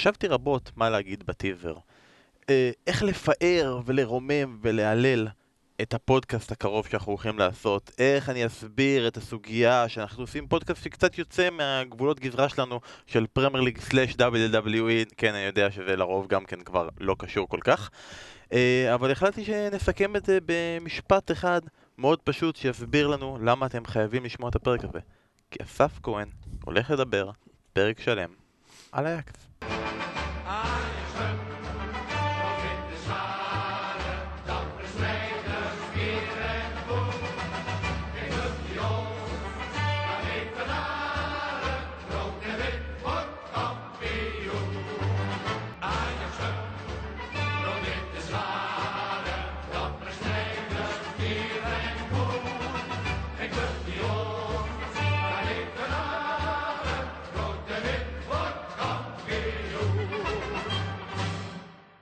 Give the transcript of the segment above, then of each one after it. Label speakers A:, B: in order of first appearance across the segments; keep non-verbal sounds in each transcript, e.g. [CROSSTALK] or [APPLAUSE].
A: חשבתי רבות מה להגיד בטיזר. אה, איך לפאר ולרומם ולהלל את הפודקאסט הקרוב שאנחנו הולכים לעשות, איך אני אסביר את הסוגיה שאנחנו עושים פודקאסט שקצת יוצא מהגבולות גזרה שלנו של פרמייר ליג סלאש WWE, כן אני יודע שזה לרוב גם כן כבר לא קשור כל כך, אה, אבל החלטתי שנסכם את זה במשפט אחד מאוד פשוט שיסביר לנו למה אתם חייבים לשמוע את הפרק הזה. כי אסף כהן הולך לדבר פרק שלם על אייקס.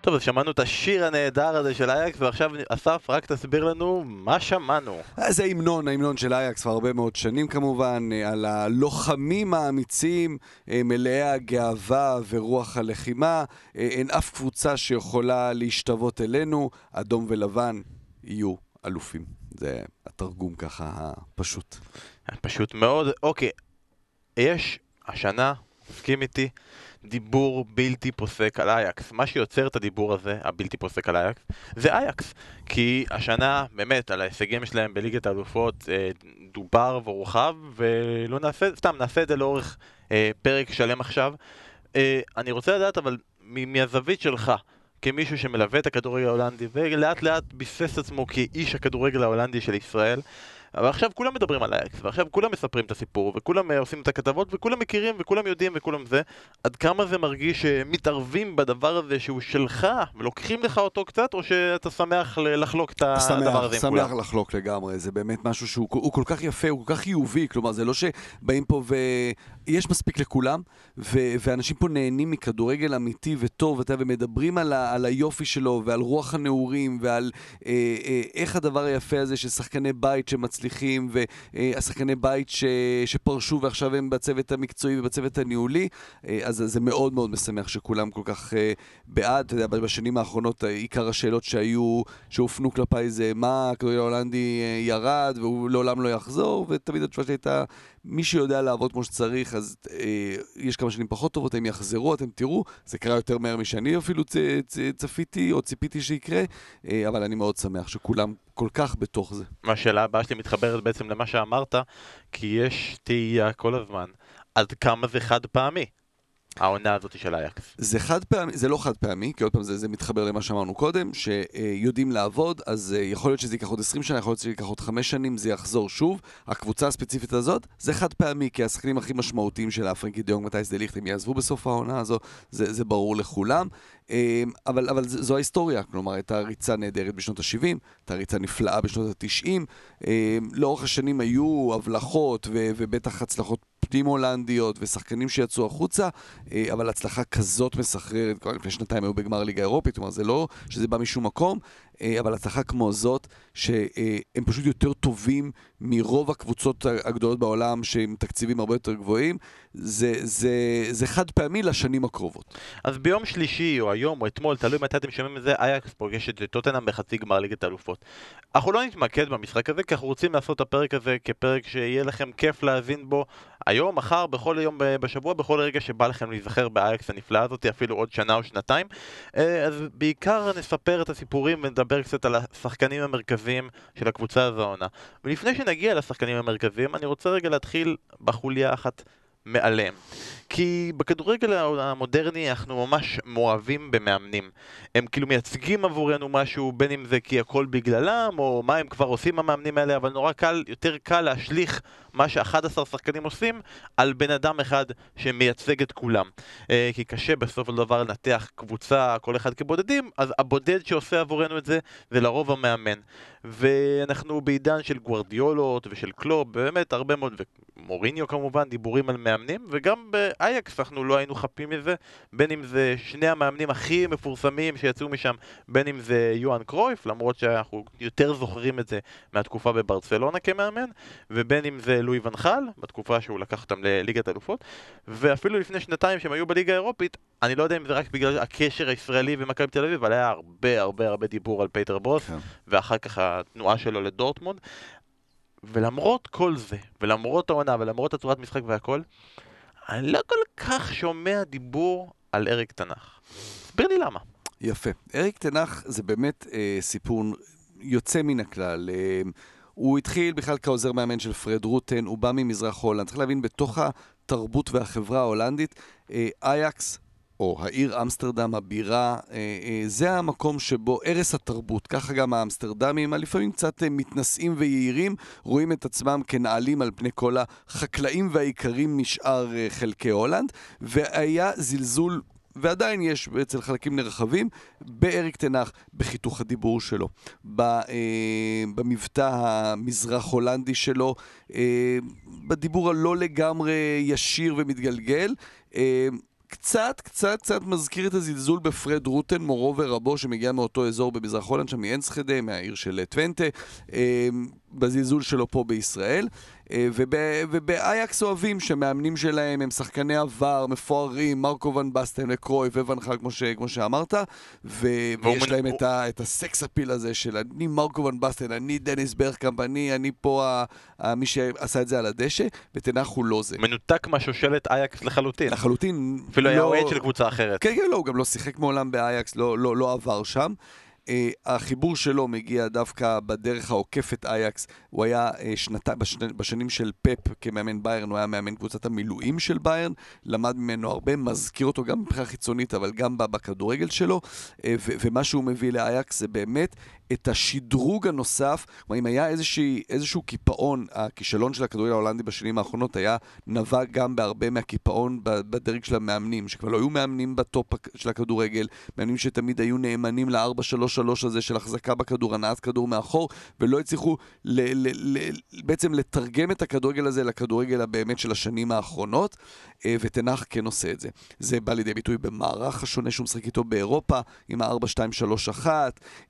A: טוב, אז שמענו את השיר הנהדר הזה של אייקס, ועכשיו אסף, רק תסביר לנו מה שמענו.
B: זה ההמנון, ההמנון של אייקס כבר הרבה מאוד שנים כמובן, אה, על הלוחמים האמיצים, אה, מלאי הגאווה ורוח הלחימה. אה, אין אף קבוצה שיכולה להשתוות אלינו, אדום ולבן יהיו אלופים. זה התרגום ככה הפשוט.
A: פשוט מאוד. אוקיי, יש השנה, מסכים איתי, דיבור בלתי פוסק על איאקס. מה שיוצר את הדיבור הזה, הבלתי פוסק על איאקס, זה איאקס. כי השנה, באמת, על ההישגים שלהם בליגת האלופות אה, דובר והורחב, ולא נעשה, סתם, נעשה את זה לאורך אה, פרק שלם עכשיו. אה, אני רוצה לדעת, אבל מהזווית שלך, כמישהו שמלווה את הכדורגל ההולנדי ולאט לאט ביסס עצמו כאיש הכדורגל ההולנדי של ישראל אבל עכשיו כולם מדברים על איאקס, ועכשיו כולם מספרים את הסיפור, וכולם אה, עושים את הכתבות, וכולם מכירים, וכולם יודעים, וכולם זה. עד כמה זה מרגיש שמתערבים בדבר הזה שהוא שלך, ולוקחים לך אותו קצת, או שאתה שמח לחלוק את הדבר הזה
B: עם כולם? שמח לחלוק לגמרי, זה באמת משהו שהוא כל כך יפה, הוא כל כך חיובי, כלומר זה לא שבאים פה ו... יש מספיק לכולם, ו- ואנשים פה נהנים מכדורגל אמיתי וטוב, אתה, ומדברים על, ה- על היופי שלו, ועל רוח הנעורים, ועל אה, אה, איך הדבר היפה הזה של שחקני בית שמצליחים, והשחקני בית ש- שפרשו ועכשיו הם בצוות המקצועי ובצוות הניהולי, אה, אז זה מאוד מאוד משמח שכולם כל כך אה, בעד. אתה יודע, בשנים האחרונות אה, עיקר השאלות שהיו, שהופנו כלפיי זה מה הכדורגל ההולנדי ירד, והוא לעולם לא יחזור, ותמיד התשובה שלי הייתה... מי שיודע לעבוד כמו שצריך, אז אה, יש כמה שנים פחות טובות, הם יחזרו, אתם תראו, זה קרה יותר מהר משאני אפילו צ, צ, צפיתי או ציפיתי שיקרה, אה, אבל אני מאוד שמח שכולם כל כך בתוך זה.
A: השאלה הבאה שלי מתחברת בעצם למה שאמרת, כי יש תהייה כל הזמן, עד כמה זה חד פעמי. העונה הזאת של אייקס.
B: זה חד פעמי, זה לא חד פעמי, כי עוד פעם זה, זה מתחבר למה שאמרנו קודם, שיודעים לעבוד, אז אה, יכול להיות שזה ייקח עוד 20 שנה, יכול להיות שזה ייקח עוד 5 שנים, זה יחזור שוב. הקבוצה הספציפית הזאת, זה חד פעמי, כי השחקנים הכי משמעותיים של פרנקי דיונג, מתי זה ליכט, הם יעזבו בסוף העונה הזו, זה, זה ברור לכולם. אמ, אבל, אבל זו ההיסטוריה, כלומר הייתה ריצה נהדרת בשנות ה-70, הייתה ריצה נפלאה בשנות ה-90, אמ, לאורך השנים היו הבלחות ו- ובטח הצלחות פנים-הולנדיות ושחקנים שיצאו החוצה, אה, אבל הצלחה כזאת מסחררת, לפני שנתיים היו בגמר ליגה אירופית, כלומר זה לא שזה בא משום מקום, אבל הצלחה כמו זאת, שהם פשוט יותר טובים מרוב הקבוצות הגדולות בעולם שהם תקציבים הרבה יותר גבוהים, זה, זה, זה חד פעמי לשנים הקרובות.
A: אז ביום שלישי, או היום, או אתמול, תלוי מתי אתם שומעים את זה, אייקס פוגשת את טוטנאם בחצי גמר ליגת האלופות. אנחנו לא נתמקד במשחק הזה, כי אנחנו רוצים לעשות את הפרק הזה כפרק שיהיה לכם כיף להאזין בו היום, מחר, בכל יום בשבוע, בכל רגע שבא לכם להיזכר באייקס הנפלאה הזאת, אפילו עוד שנה או שנתיים. אה, אז בעיקר נספר את הסיפורים ונדבר קצת על השחקנים המרכזיים של הקבוצה הזו העונה. ולפני שנגיע לשחקנים המרכזיים, אני רוצה רגע להתחיל בחוליה אחת מעליהם. כי בכדורגל המודרני אנחנו ממש מאוהבים במאמנים. הם כאילו מייצגים עבורנו משהו, בין אם זה כי הכל בגללם, או מה הם כבר עושים המאמנים האלה, אבל נורא קל, יותר קל להשליך מה ש-11 שחקנים עושים על בן אדם אחד שמייצג את כולם. אה, כי קשה בסופו של דבר לנתח קבוצה, כל אחד כבודדים, אז הבודד שעושה עבורנו את זה, זה לרוב המאמן. ואנחנו בעידן של גוורדיולות ושל קלוב, באמת הרבה מאוד, מוריניו כמובן, דיבורים על מאמנים, וגם באייקס אנחנו לא היינו חפים מזה, בין אם זה שני המאמנים הכי מפורסמים שיצאו משם, בין אם זה יוהאן קרויף, למרות שאנחנו יותר זוכרים את זה מהתקופה בברצלונה כמאמן, ובין אם זה לואי ואן חאל, בתקופה שהוא לקח אותם לליגת אלופות, ואפילו לפני שנתיים שהם היו בליגה האירופית, אני לא יודע אם זה רק בגלל הקשר הישראלי ומכבי תל אביב, אבל היה הרבה הרבה הרבה דיבור על פיטר בוס, כן. ואחר כך התנועה שלו לדורטמונד. ולמרות כל זה, ולמרות העונה, ולמרות הצורת משחק והכל, אני לא כל כך שומע דיבור על אריק תנח. תסביר לי למה.
B: יפה. אריק תנח זה באמת אה, סיפור יוצא מן הכלל. אה, הוא התחיל בכלל כעוזר מאמן של פרד רוטן, הוא בא ממזרח הולנד. צריך להבין, בתוך התרבות והחברה ההולנדית, אה, אייקס או העיר אמסטרדם, הבירה, אה, אה, זה המקום שבו ערש התרבות, ככה גם האמסטרדמים, הלפעמים קצת אה, מתנשאים ויהירים, רואים את עצמם כנעלים על פני כל החקלאים והאיכרים משאר חלקי הולנד, והיה זלזול ועדיין יש אצל חלקים נרחבים, באריק תנח, בחיתוך הדיבור שלו, במבטא המזרח הולנדי שלו, בדיבור הלא לגמרי ישיר ומתגלגל. קצת, קצת, קצת מזכיר את הזלזול בפרד רוטן, מורו ורבו, שמגיע מאותו אזור במזרח הולנד, שם מאנסחדה, מהעיר של טוונטה, אה, בזלזול שלו פה בישראל. אה, ובאייקס אוהבים שהמאמנים שלהם הם שחקני עבר, מפוארים, מרקו ון בסטן וקרויף וון חאל, כמו, כמו שאמרת, ו, ויש להם את, ה, את ה sex appeal הזה של אני מרקו ון בסטן, אני דניס ברקאמפ, אני, אני פה ה, ה, מי שעשה את זה על הדשא, וטן האח הוא לא זה.
A: מנותק מהשושלת אייקס לחלוטין.
B: לחלוטין.
A: אפילו לא... היה אוהד של קבוצה אחרת.
B: כן, כן, לא, הוא גם לא שיחק מעולם באייקס, לא, לא, לא עבר שם. אה, החיבור שלו מגיע דווקא בדרך העוקפת אייקס. הוא היה אה, שנת... בשני... בשנים של פפ כמאמן ביירן, הוא היה מאמן קבוצת המילואים של ביירן, למד ממנו הרבה, מזכיר אותו גם מבחינה חיצונית, אבל גם בכדורגל שלו, ו- ומה שהוא מביא לאייקס זה באמת את השדרוג הנוסף, כלומר אם היה איזושהי, איזשהו קיפאון, הכישלון של הכדורגל ההולנדי בשנים האחרונות היה נבע גם בהרבה מהקיפאון בדרג של המאמנים, שכבר לא היו מאמנים בטופ של הכדורגל, מאמנים שתמיד היו נאמנים ל-4-3-3 הזה של החזקה בכדור, הנעת כדור מאחור, ולא הצליחו ל- ל- ל- בעצם לתרגם את הכדורגל הזה לכדורגל הבאמת של השנים האחרונות, ותנח כן עושה את זה. זה בא לידי ביטוי במערך השונה שהוא משחק איתו באירופה, עם ה-4-2-3-1,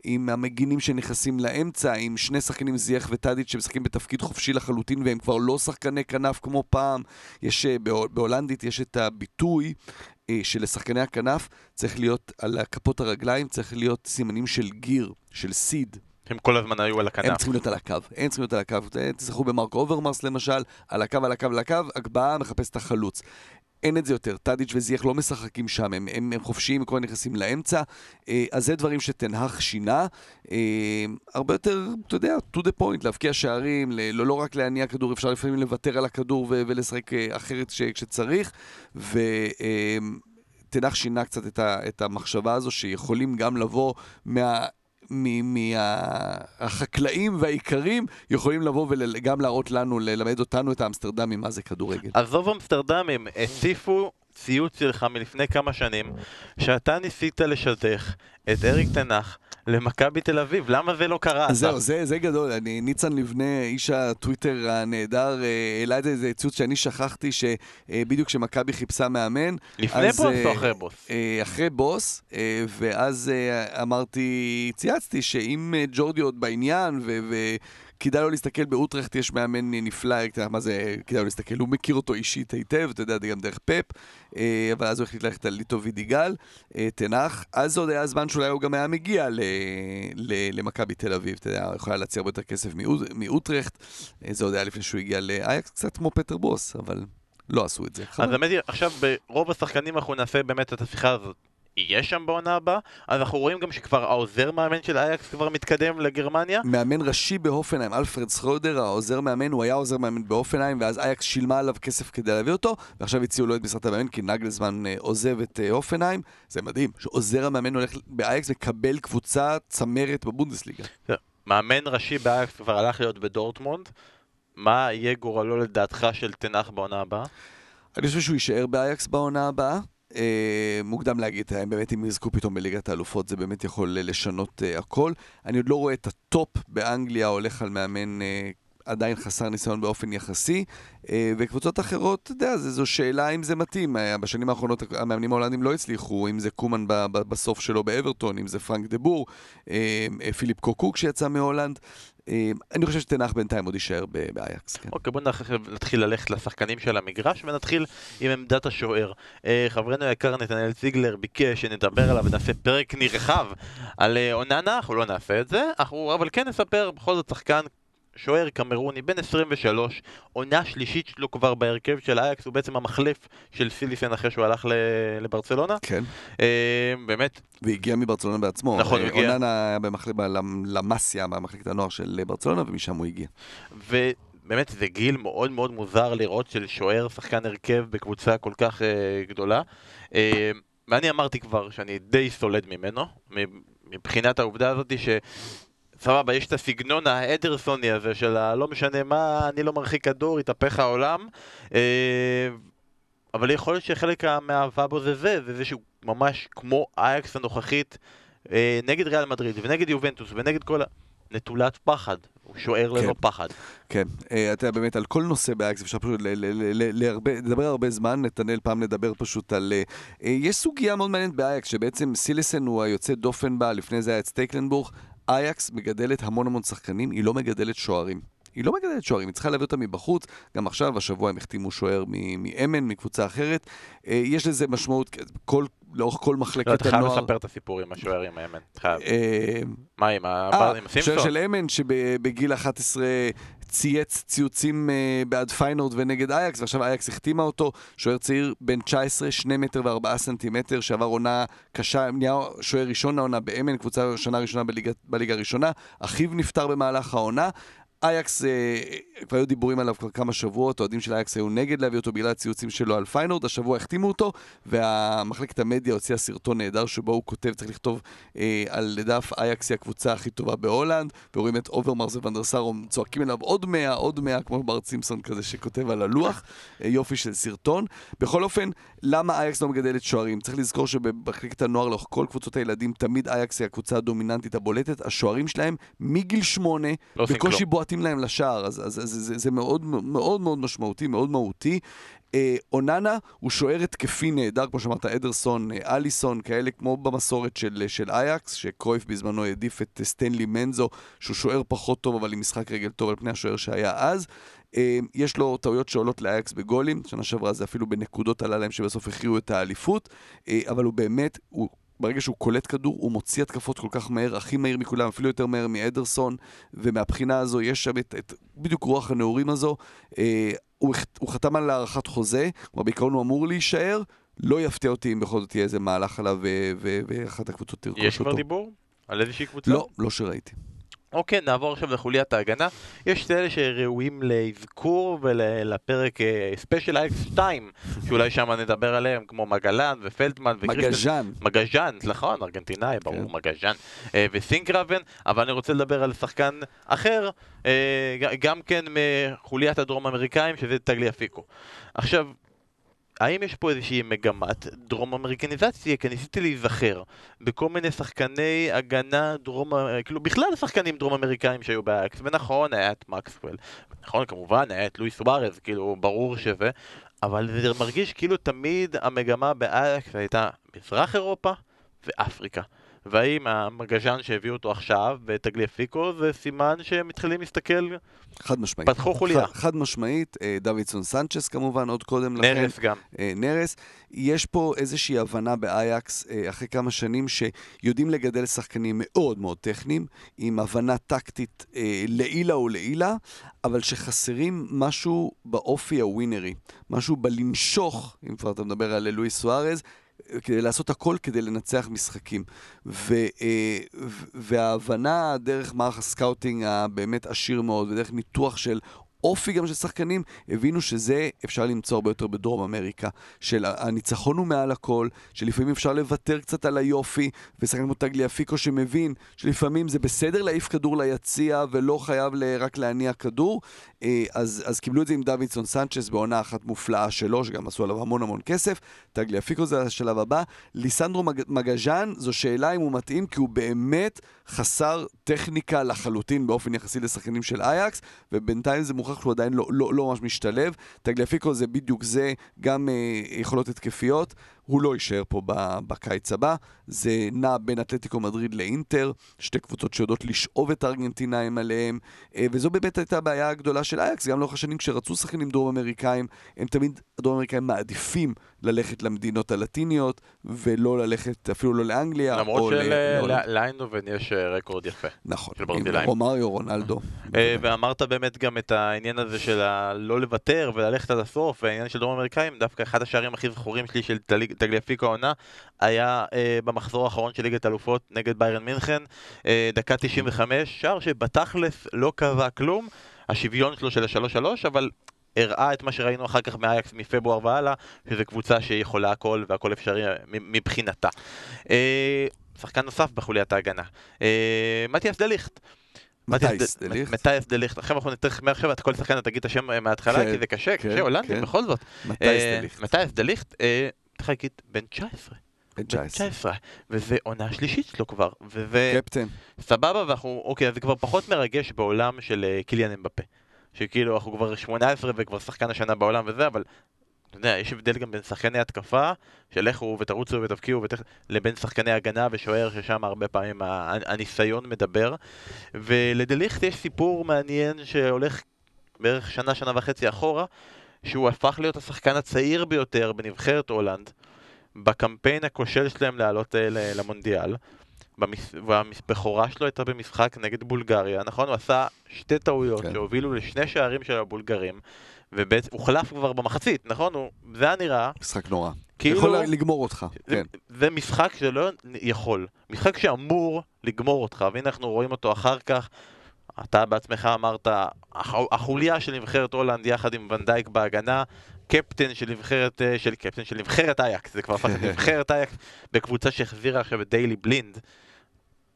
B: עם המגינים מגינים שנכנסים לאמצע, עם שני שחקנים זייח וטאדיץ' שמשחקים בתפקיד חופשי לחלוטין והם כבר לא שחקני כנף כמו פעם. יש, אה, בהולנדית יש את הביטוי אה, שלשחקני הכנף צריך להיות על כפות הרגליים, צריך להיות סימנים של גיר, של סיד.
A: הם כל הזמן היו על הכנף.
B: הם צריכים להיות על הקו, הם צריכים להיות על הקו. תזכרו במרקו אוברמרס למשל, על הקו, על הקו, על הקו, הגבהה מחפש את החלוץ. אין את זה יותר, טאדיץ' וזייח לא משחקים שם, הם, הם, הם חופשיים, כבר נכנסים לאמצע, אה, אז זה דברים שטן האח שינה. אה, הרבה יותר, אתה יודע, to the point, להבקיע שערים, לא, לא רק להניע כדור, אפשר לפעמים לוותר על הכדור ו, ולשחק אה, אחרת ש, כשצריך, ותנח שינה קצת את, ה, את המחשבה הזו שיכולים גם לבוא מה... מהחקלאים והאיכרים יכולים לבוא וגם להראות לנו, ללמד אותנו את האמסטרדמים מה זה כדורגל.
A: עזוב אמסטרדמים, הציפו ציוץ שלך מלפני כמה שנים, שאתה ניסית לשדך את אריק תנח למכבי תל אביב, למה זה לא קרה?
B: זהו, זה, זה גדול. אני, ניצן לבנה, איש הטוויטר הנהדר, אה, העלה את זה, איזה ציוץ שאני שכחתי, שבדיוק אה, כשמכבי חיפשה מאמן.
A: לפני אז, בוס או אה, אחרי בוס?
B: אחרי בוס, ואז אמרתי, צייצתי שאם ג'ורדי עוד בעניין, ו... כדאי לו להסתכל באוטרכט, יש מאמן נפלא, מה זה כדאי לו להסתכל? הוא מכיר אותו אישית היטב, אתה יודע, זה גם דרך פפ, אה, אבל אז הוא החליט ללכת על ליטו וידיגאל, אה, תנח. אז עוד היה זמן שאולי הוא גם היה מגיע למכבי תל אביב, אתה יודע, הוא יכול היה להציע הרבה יותר כסף מאוטרכט, אה, זה עוד היה לפני שהוא הגיע לאייקס, קצת כמו פטר בוס, אבל... לא עשו את זה.
A: אז באמת, עכשיו ברוב השחקנים אנחנו נעשה באמת את השיחה הזאת יהיה שם בעונה הבאה, אז אנחנו רואים גם שכבר העוזר מאמן של אייקס כבר מתקדם לגרמניה.
B: מאמן ראשי בהופנהיים, אלפרד סרודר, העוזר מאמן, הוא היה עוזר מאמן בהופנהיים, ואז אייקס שילמה עליו כסף כדי להביא אותו, ועכשיו הציעו לו את משרת המאמן, כי נגלזמן אה, עוזב את אה, הופנהיים. זה מדהים, שעוזר המאמן הולך באייקס לקבל קבוצה צמרת בבונדסליגה.
A: מאמן ראשי באייקס כבר הלך להיות בדורטמונד. מה יהיה גורלו לדעתך של תנח בעונה הבאה?
B: אני חושב שהוא יישאר באייקס בעונה הבאה. אה, מוקדם להגיד, באמת אם יזכו פתאום בליגת האלופות זה באמת יכול לשנות אה, הכל. אני עוד לא רואה את הטופ באנגליה הולך על מאמן אה, עדיין חסר ניסיון באופן יחסי, אה, וקבוצות אחרות, אתה יודע, זו שאלה אם זה מתאים. אה, בשנים האחרונות המאמנים ההולנדים לא הצליחו, אם זה קומן בסוף שלו באברטון, אם זה פרנק דה בור, פיליפ קוקוק שיצא מהולנד. אני חושב שתנח בינתיים עוד יישאר באייקס. כן.
A: אוקיי, בוא נתחיל ללכת לשחקנים של המגרש ונתחיל עם עמדת השוער. חברנו היקר נתנאל ציגלר ביקש שנדבר עליו ונעשה פרק נרחב על אוננה, אנחנו לא נעשה את זה, אנחנו אבל כן נספר בכל זאת שחקן שוער קמרוני, בן 23, עונה שלישית שלו כבר בהרכב של אייקס, הוא בעצם המחלף של סיליסן אחרי שהוא הלך לברצלונה.
B: כן.
A: אה, באמת.
B: והגיע מברצלונה בעצמו.
A: נכון, הוא הגיע.
B: אוננה היה במחלק, למאסיה, במחלקת הנוער של ברצלונה, ומשם הוא הגיע.
A: ו... באמת זה גיל מאוד מאוד מוזר לראות של שוער, שחקן הרכב בקבוצה כל כך uh, גדולה. Uh, ואני אמרתי כבר שאני די סולד ממנו, מבחינת העובדה הזאת ש... סבבה, יש את הסגנון האדרסוני הזה של הלא משנה מה, אני לא מרחיק כדור, התהפך העולם. אה, אבל יכול להיות שחלק מהאהבה בו זה זה, זה זה שהוא ממש כמו אייקס הנוכחית אה, נגד ריאל מדריד ונגד יובנטוס ונגד כל ה... נטולת פחד, הוא שוער כן. ללא פחד.
B: כן, אה, אתה יודע, באמת על כל נושא באייקס אפשר פשוט לדבר הרבה זמן, נתנאל פעם לדבר פשוט על... יש סוגיה מאוד מעניינת באייקס, שבעצם סילסן הוא היוצא דופן בה, לפני זה היה את סטייקלנבורג, אייקס מגדלת המון המון שחקנים, היא לא מגדלת שוערים. היא לא מגדלת שוערים, היא צריכה להביא אותם מבחוץ. גם עכשיו, השבוע הם החתימו שוער מאמן, מקבוצה אחרת. אה, יש לזה משמעות, כל, לאורך כל מחלקת הנוער. לא,
A: אתה חייב לספר את הסיפור עם השוער עם האמן. אה, מה, עם הסימפסון?
B: שוער של אמן שבגיל 11 צייץ ציוצים בעד פיינורד ונגד אייקס, ועכשיו אייקס החתימה אותו. שוער צעיר בן 19, 2 מטר ו-4 סנטימטר, שעבר עונה קשה, נהיה שוער ראשון העונה באמן, קבוצה שנה ראשונה בליגה הראשונה. אחיו נפטר במהלך העונה. אייקס, אה, כבר היו דיבורים עליו כבר כמה שבועות, אוהדים של אייקס היו נגד להביא אותו בגלל הציוצים שלו על פיינורד, השבוע החתימו אותו, והמחלקת המדיה הוציאה סרטון נהדר שבו הוא כותב, צריך לכתוב אה, על דף אייקס היא הקבוצה הכי טובה בהולנד, ורואים את אוברמרס וואן דר סאר צועקים אליו עוד מאה, עוד מאה, כמו בארט סימפסון כזה שכותב על הלוח, אה, יופי של סרטון. בכל אופן, למה אייקס לא מגדלת שוערים? צריך לזכור שבמחלקת הנוער לאורך כל קבוצות הילדים, תמיד אייקס היא הקבוצה הדומיננטית הבולטת, השוערים שלהם מגיל שמונה, לא בקושי בועטים להם לשער, אז, אז, אז זה, זה מאוד מאוד מאוד משמעותי, מאוד מהותי. אה, אוננה הוא שוער התקפי נהדר, כמו שאמרת, אדרסון, אה, אליסון, כאלה כמו במסורת של, של אייקס, שקרויף בזמנו העדיף את סטנלי מנזו, שהוא שוער פחות טוב, אבל עם משחק רגל טוב על פני השוער שהיה אז. אה, יש לו טעויות שעולות לאייקס בגולים, שנה שעברה זה אפילו בנקודות עלה להם שבסוף הכריעו את האליפות, אה, אבל הוא באמת, הוא ברגע שהוא קולט כדור, הוא מוציא התקפות כל כך מהר, הכי מהיר מכולם, אפילו יותר מהר מאדרסון, ומהבחינה הזו יש שם את, את בדיוק רוח הנעורים הזו. אה, הוא, הוא חתם על הארכת חוזה, כלומר בעיקרון הוא אמור להישאר, לא יפתיע אותי אם בכל זאת יהיה איזה מהלך עליו ואחת הקבוצות תרכוש אותו.
A: יש כבר דיבור? על איזושהי קבוצה?
B: לא, לא שראיתי.
A: אוקיי, נעבור עכשיו לחוליית ההגנה. יש את אלה שראויים לאזכור ולפרק ספיישל אייקס 2, שאולי שם נדבר עליהם, כמו מגלן ופלטמן
B: מגז'אן.
A: מגז'אן, נכון, ארגנטינאי, ברור, כן. מגז'אן. אה, וסינקרבן, אבל אני רוצה לדבר על שחקן אחר, אה, גם כן מחוליית הדרום אמריקאים, שזה טגליאפיקו. עכשיו, האם יש פה איזושהי מגמת דרום אמריקניזציה? כי ניסיתי להיזכר בכל מיני שחקני הגנה דרום... כאילו בכלל שחקנים דרום אמריקאים שהיו באייקס, ונכון, היה את מקסוול, נכון, כמובן, היה את לואיס סוארז, כאילו, ברור שזה, אבל זה מרגיש כאילו תמיד המגמה באייקס הייתה מזרח אירופה ואפריקה. והאם המגז'ן שהביאו אותו עכשיו בטגליאפיקו זה סימן שהם מתחילים להסתכל
B: חד משמעית.
A: פתחו חוליה.
B: חד, חד משמעית, אה, דוידסון סנצ'ס כמובן, עוד קודם לכן.
A: נרס גם.
B: אה, נרס. יש פה איזושהי הבנה באייקס אה, אחרי כמה שנים שיודעים לגדל שחקנים מאוד מאוד טכניים, עם הבנה טקטית לעילה או לעילה, אבל שחסרים משהו באופי הווינרי, משהו בלנשוך, אם כבר אתה מדבר על לואיס סוארז, כדי לעשות הכל כדי לנצח משחקים. ו, אה, וההבנה דרך מערך הסקאוטינג הבאמת עשיר מאוד, ודרך ניתוח של אופי גם של שחקנים, הבינו שזה אפשר למצוא הרבה יותר בדרום אמריקה. של הניצחון הוא מעל הכל, שלפעמים אפשר לוותר קצת על היופי, ושחקן כמו טגליאפיקו שמבין שלפעמים זה בסדר להעיף כדור ליציע ולא חייב רק להניע כדור. אה, אז, אז קיבלו את זה עם דוידסון סנצ'ס בעונה אחת מופלאה שלו, שגם עשו עליו המון המון כסף. טגליאפיקו זה השלב הבא. ליסנדרו מג, מגז'אן, זו שאלה אם הוא מתאים, כי הוא באמת חסר טכניקה לחלוטין באופן יחסי לשחקנים של אייקס, ובינתיים זה מוכרח שהוא עדיין לא, לא, לא ממש משתלב. טגליאפיקו זה בדיוק זה, גם אה, יכולות התקפיות. הוא לא יישאר פה בקיץ הבא. זה נע בין אתלטיקו מדריד לאינטר, שתי קבוצות שיודעות לשאוב את הארגנטינאים עליהם, אה, וזו באמת הייתה הבעיה הגדולה של אייקס, גם לאורך השנים כשרצו שחקנים דרום אמריקאים, הם תמיד, הדרום אמריקאים מעדיפים ללכת למדינות הלטיניות, ולא ללכת אפילו לא לאנגליה.
A: למרות שלאיינדובן יש אה, רקורד יפה.
B: נכון, עם רומריו, רונלדו.
A: אה, ואמרת באמת גם את העניין הזה של לא לוותר וללכת עד הסוף, והעניין של דרום אמריקאים, דווקא אחד השערים הכי זכורים שלי של תגליפיקו העונה, היה אה, במחזור האחרון של ליגת אלופות נגד ביירן מינכן, אה, דקה 95, שער שבתכלס לא קבע כלום, השוויון שלו של ה-3-3, אבל הראה את מה שראינו אחר כך מאייקס מפברואר והלאה, שזו קבוצה שיכולה הכל והכל אפשרי אה, מבחינתה. אה, שחקן נוסף בחוליית ההגנה, אה, מתיאס דליכט.
B: מתייס דליכט.
A: דליכט. עכשיו אנחנו נתחיל מעכשיו את כל שחקן תגיד את השם מההתחלה, כן, כי זה קשה, קשה, כן, הולנדי כן. בכל זאת.
B: מתייס דליכט.
A: מתייס דליכט, צריך להגיד, בן 19. בן 19. וזה עונה שלישית שלו כבר. וזה...
B: קפטן.
A: סבבה, ואנחנו, אוקיי, אז זה כבר פחות מרגש בעולם של אה, קיליאן אמבפה. שכאילו אנחנו כבר 18 וכבר שחקן השנה בעולם וזה, אבל אתה יודע, יש הבדל גם בין שחקני התקפה, של לכו ותרוצו ותבקיעו, ותכ... לבין שחקני הגנה ושוער, ששם הרבה פעמים הניסיון מדבר. ולדליכט יש סיפור מעניין שהולך בערך שנה, שנה וחצי אחורה, שהוא הפך להיות השחקן הצעיר ביותר בנבחרת הולנד, בקמפיין הכושל שלהם לעלות אה, למונדיאל. והבכורה שלו הייתה במשחק נגד בולגריה, נכון? הוא עשה שתי טעויות כן. שהובילו לשני שערים של הבולגרים, ובעצם הוחלף כבר במחצית, נכון? הוא, זה היה נראה...
B: משחק נורא. כאילו... יכול לגמור אותך,
A: זה,
B: כן.
A: זה משחק שלא יכול. משחק שאמור לגמור אותך, והנה אנחנו רואים אותו אחר כך. אתה בעצמך אמרת, החוליה של נבחרת הולנד יחד עם ונדייק בהגנה, קפטן של נבחרת, אה, של קפטן של נבחרת אייקס, זה כבר הפך לנבחרת [LAUGHS] אייקס בקבוצה שהחזירה עכשיו את דיילי בלינד.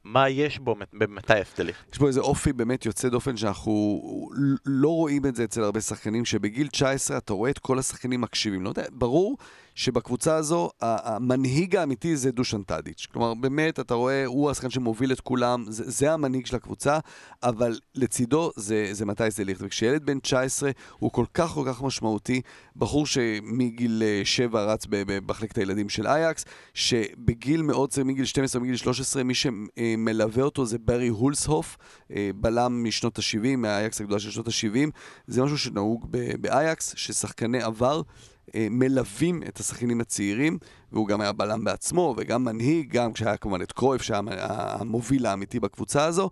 A: מה יש בו במתייס דה ליכט?
B: יש בו איזה אופי באמת יוצא דופן שאנחנו לא רואים את זה אצל הרבה שחקנים, שבגיל 19 אתה רואה את כל השחקנים מקשיבים. לא יודע, ברור שבקבוצה הזו המנהיג האמיתי זה דושן טאדיץ'. כלומר, באמת, אתה רואה, הוא השחקן שמוביל את כולם, זה, זה המנהיג של הקבוצה, אבל לצידו זה, זה מתי זה ליכט. וכשילד בן 19 הוא כל כך כל כך משמעותי, בחור שמגיל 7 אה, רץ במחלקת הילדים של אייקס, שבגיל מאוד צעיר, מגיל 12, מגיל 13, מי שמלווה אותו זה ברי הולסהוף, אה, בלם משנות ה-70, מהאייקס הגדולה של שנות ה-70. זה משהו שנהוג באייקס, ששחקני עבר מלווים את השחקנים הצעירים, והוא גם היה בלם בעצמו וגם מנהיג, גם כשהיה כמובן את קרויף שהיה המוביל האמיתי בקבוצה הזו.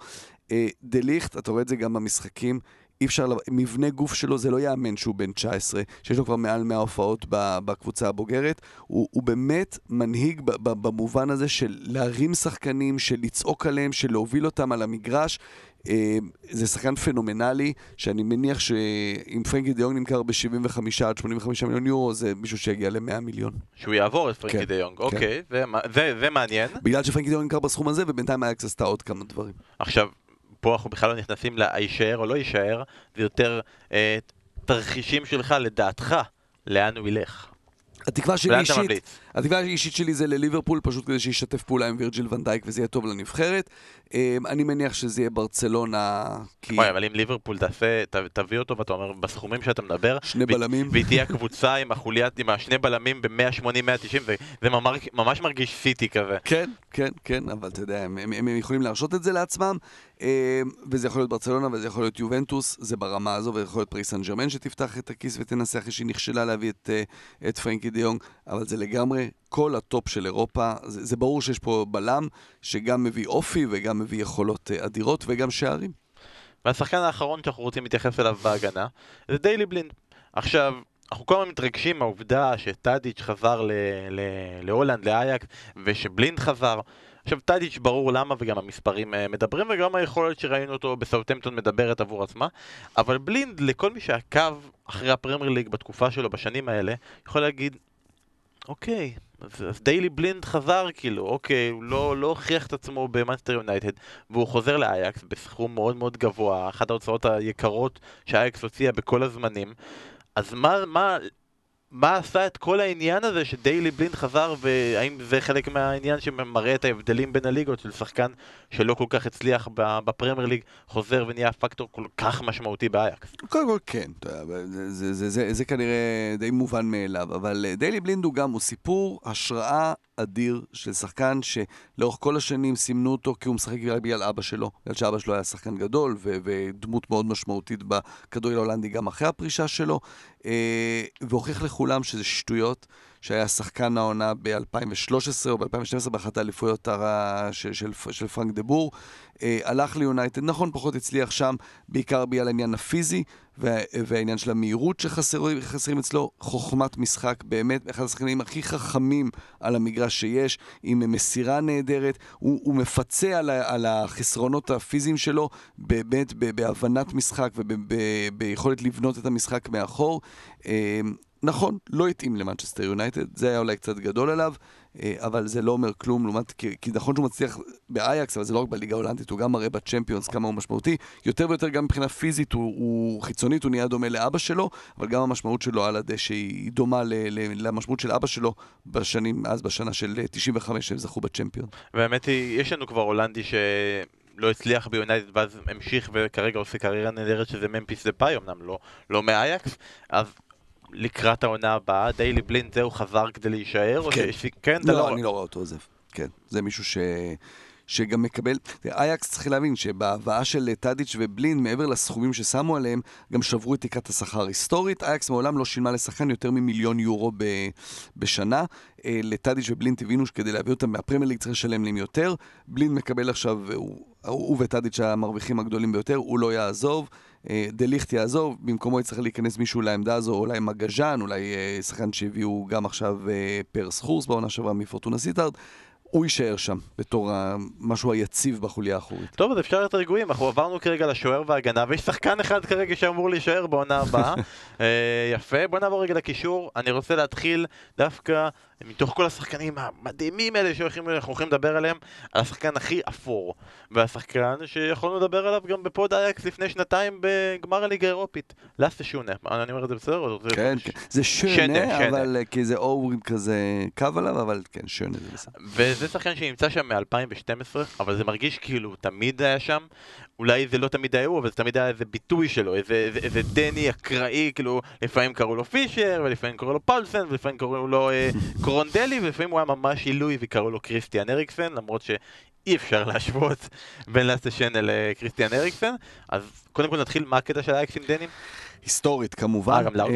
B: אה, דליכט, אתה רואה את זה גם במשחקים, אי אפשר, מבנה גוף שלו זה לא יאמן שהוא בן 19, שיש לו כבר מעל 100 הופעות בקבוצה הבוגרת. הוא, הוא באמת מנהיג במובן הזה של להרים שחקנים, של לצעוק עליהם, של להוביל אותם על המגרש. אה, זה שחקן פנומנלי, שאני מניח שאם פרנקי דיונג נמכר ב-75 עד 85 מיליון יורו, זה מישהו שיגיע ל-100 מיליון.
A: שהוא יעבור את פרנקי כן, דיונג, כן. אוקיי, זה, זה, זה מעניין.
B: בגלל שפרנקי דיונג נמכר בסכום הזה, ובינתיים אייקס עשתה עוד כמה דברים.
A: עכשיו, פה אנחנו בכלל לא נכנסים להישאר או לא יישאר, זה יותר אה, תרחישים שלך, לדעתך, לאן הוא ילך.
B: התקווה שלי אישית, התקווה האישית שלי זה לליברפול, פשוט כדי שישתף פעולה עם וירג'יל ונדייק וזה יהיה טוב לנבחרת. אמ, אני מניח שזה יהיה ברצלונה,
A: כי... וואי, אבל אם ליברפול תעשה, תביא אותו ואתה אומר, בסכומים שאתה מדבר...
B: שני בלמים.
A: והיא תהיה הקבוצה עם החוליית, עם השני בלמים ב-180-190, זה ממש מרגיש סיטי כזה.
B: כן, כן, כן, אבל אתה יודע, הם יכולים להרשות את זה לעצמם, אמ, וזה יכול להיות ברצלונה וזה יכול להיות יובנטוס, זה ברמה הזו, וזה יכול להיות פריס סן ג'רמן שתפתח את הכיס ותנסה אחרי שהיא נכשלה להביא את, אה, את פרנקי דה יונג, אבל זה לגמרי כל הטופ של אירופה. זה, זה ברור שיש פה בלם שגם מביא אופי וגם מביא יכולות אה, אדירות וגם שערים.
A: והשחקן האחרון שאנחנו רוצים להתייחס אליו בהגנה זה דיילי בלינד. עכשיו, אנחנו כל הזמן מתרגשים מהעובדה שטאדיץ' חזר ל- ל- להולנד, לאייקס, ושבלינד חזר. עכשיו טאדיץ' ברור למה וגם המספרים אה, מדברים וגם היכולת שראינו אותו בסאוטמפטון מדברת עבור עצמה אבל בלינד לכל מי שעקב אחרי הפרמייר ליג בתקופה שלו בשנים האלה יכול להגיד אוקיי, אז, אז דיילי בלינד חזר כאילו, אוקיי, הוא לא, לא הוכיח את עצמו במאנסטר יונייטד והוא חוזר לאייקס בסכום מאוד מאוד גבוה, אחת ההוצאות היקרות שאייקס הוציאה בכל הזמנים. אז מה, מה, מה עשה את כל העניין הזה שדיילי בלינד חזר, והאם זה חלק מהעניין שמראה את ההבדלים בין הליגות של שחקן שלא כל כך הצליח בפרמייר ליג, חוזר ונהיה פקטור כל כך משמעותי באייקס?
B: קודם כל כן, זה, זה, זה, זה, זה כנראה די מובן מאליו, אבל דיילי בלינד הוא גם, הוא סיפור השראה אדיר של שחקן שלאורך כל השנים סימנו אותו כי הוא משחק בגלל אבא שלו, בגלל שאבא שלו היה שחקן גדול ו- ודמות מאוד משמעותית בכדורגל ההולנדי גם אחרי הפרישה שלו, אה, והוכיח לכולם שזה שטויות. שהיה שחקן העונה ב-2013 או ב-2012 באחת האליפויות של, של, של פרנק דה בור. אה, הלך ליונייטד, נכון, פחות הצליח שם, בעיקר בגלל העניין הפיזי וה, והעניין של המהירות שחסרים אצלו. חוכמת משחק, באמת, אחד השחקנים הכי חכמים על המגרש שיש, עם מסירה נהדרת. הוא, הוא מפצה על, על החסרונות הפיזיים שלו, באמת בהבנת משחק וביכולת לבנות את המשחק מאחור. אה, נכון, לא התאים למנצ'סטר יונייטד, זה היה אולי קצת גדול עליו, אבל זה לא אומר כלום, לעומת, כי, כי נכון שהוא מצליח באייקס, אבל זה לא רק בליגה ההולנדית, הוא גם מראה בצ'מפיונס כמה הוא משמעותי. יותר ויותר גם מבחינה פיזית, הוא, הוא חיצונית, הוא נהיה דומה לאבא שלו, אבל גם המשמעות שלו על הדשא היא דומה ל, ל, למשמעות של אבא שלו בשנים, אז בשנה של 95 שהם זכו בצ'מפיון.
A: והאמת היא, יש לנו כבר הולנדי ש... לא הצליח ביונייטד ואז המשיך וכרגע עושה קריירה נהדרת שזה ממפיס דפאי, אמנם לא, לא מאייקס, אז לקראת העונה הבאה? דיילי בלינד זהו חזר כדי להישאר?
B: כן, ש... כן לא, לא, אני לא רואה אותו עוזב. כן, זה מישהו ש... שגם מקבל, אייקס צריך להבין שבהבאה של טאדיץ' ובלינד, מעבר לסכומים ששמו עליהם, גם שברו את תקרת השכר היסטורית. אייקס מעולם לא שילמה לשחקן יותר ממיליון יורו ב, בשנה. אה, לטאדיץ' ובלינד הבינו שכדי להביא אותם מהפרמייר ליג צריך לשלם להם יותר. בלינד מקבל עכשיו, הוא, הוא וטאדיץ' המרוויחים הגדולים ביותר, הוא לא יעזוב. אה, דה ליכט יעזוב, במקומו יצטרך להיכנס מישהו לעמדה הזו, אולי מגז'אן, אולי אה, שחקן שהביאו גם עכשיו פר סחורס בעונה שעברה מפורטונה סיטארד. הוא יישאר שם, בתור משהו היציב בחוליה האחורית.
A: טוב, אז אפשר להיות רגועים, אנחנו עברנו כרגע לשוער והגנה, ויש שחקן אחד כרגע שאמור להישאר בעונה הבאה. [LAUGHS] אה, יפה, בוא נעבור רגע לקישור. אני רוצה להתחיל דווקא מתוך כל השחקנים המדהימים האלה שאנחנו הולכים לדבר עליהם, על השחקן הכי אפור. והשחקן שיכולנו לדבר עליו גם בפוד אייקס לפני שנתיים בגמר הליגה האירופית. לאסטה שונה. אני אומר את זה בסדר?
B: כן, כן. זה שונה, אבל כי זה אורים כזה קו עליו, אבל כן, שונה זה בסדר.
A: וזה שחקן שנמצא שם מ-2012, אבל זה מרגיש כאילו תמיד היה שם. אולי זה לא תמיד היה הוא, אבל זה תמיד היה איזה ביטוי שלו, איזה, איזה, איזה דני אקראי, כאילו, לפעמים קראו לו פישר, ולפעמים קראו לו פלסן, ולפעמים קראו לו אה, קרונדלי, ולפעמים הוא היה ממש עילוי וקראו לו קריסטיאן אריקסן, למרות שאי אפשר להשוות בין לאסטה שנה לקריסטיאן אריקסן. אז קודם כל נתחיל, מה הקטע של האקסים דנים?
B: היסטורית כמובן. אה.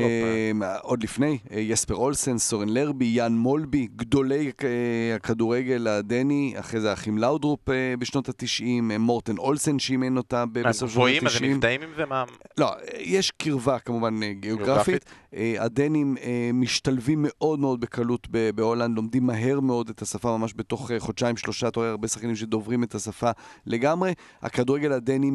B: אה, עוד לפני, אה, יספר אולסן, סורן לרבי, יאן מולבי, גדולי אה, הכדורגל הדני, אחרי זה האחים לאודרופ אה, בשנות התשעים, מורטן אולסן שאימן אותה בסוף שנות
A: התשעים. גבוהים, אז הם עם זה? מה?
B: לא, יש קרבה כמובן גיאוגרפית. הדנים משתלבים מאוד מאוד בקלות בהולנד, לומדים מהר מאוד את השפה, ממש בתוך אה, חודשיים, שלושה, אתה רואה הרבה שחקנים שדוברים את השפה לגמרי. הכדורגל הדני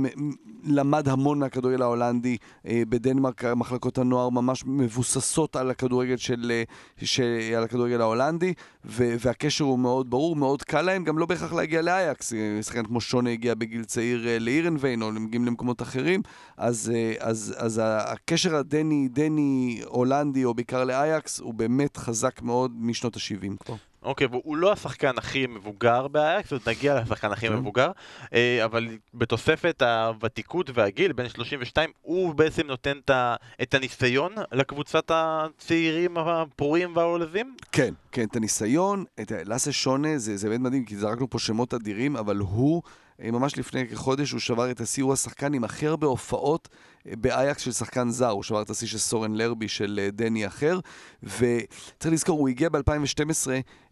B: למד המון מהכדורגל ההולנדי בדנמרק. בדנמרק מחלקות הנוער ממש מבוססות על הכדורגל של, של על הכדורגל ההולנדי, ו, והקשר הוא מאוד ברור, מאוד קל להם, גם לא בהכרח להגיע לאייקס. שחקן כמו שונה הגיע בגיל צעיר אה, לאירנביין, או מגיעים למקומות אחרים, אז, אה, אז, אז הקשר הדני, דני, הולנדי, או בעיקר לאייקס, הוא באמת חזק מאוד משנות ה-70 כבר.
A: אוקיי, והוא לא השחקן הכי מבוגר באייקס, עוד נגיע לשחקן הכי כן. מבוגר, אה, אבל בתוספת הוותיקות והגיל, בין 32, הוא בעצם נותן את הניסיון לקבוצת הצעירים הפרועים והעולזים?
B: כן, כן, את הניסיון, את לאסה שונה, זה, זה באמת מדהים, כי זרקנו פה שמות אדירים, אבל הוא... אה, ממש לפני כחודש הוא שבר את השיא, הוא השחקן עם הכי הרבה הופעות באייקס של שחקן זר, הוא שבר את השיא של סורן לרבי של אה, דני אחר, וצריך לזכור, הוא הגיע ב-2012,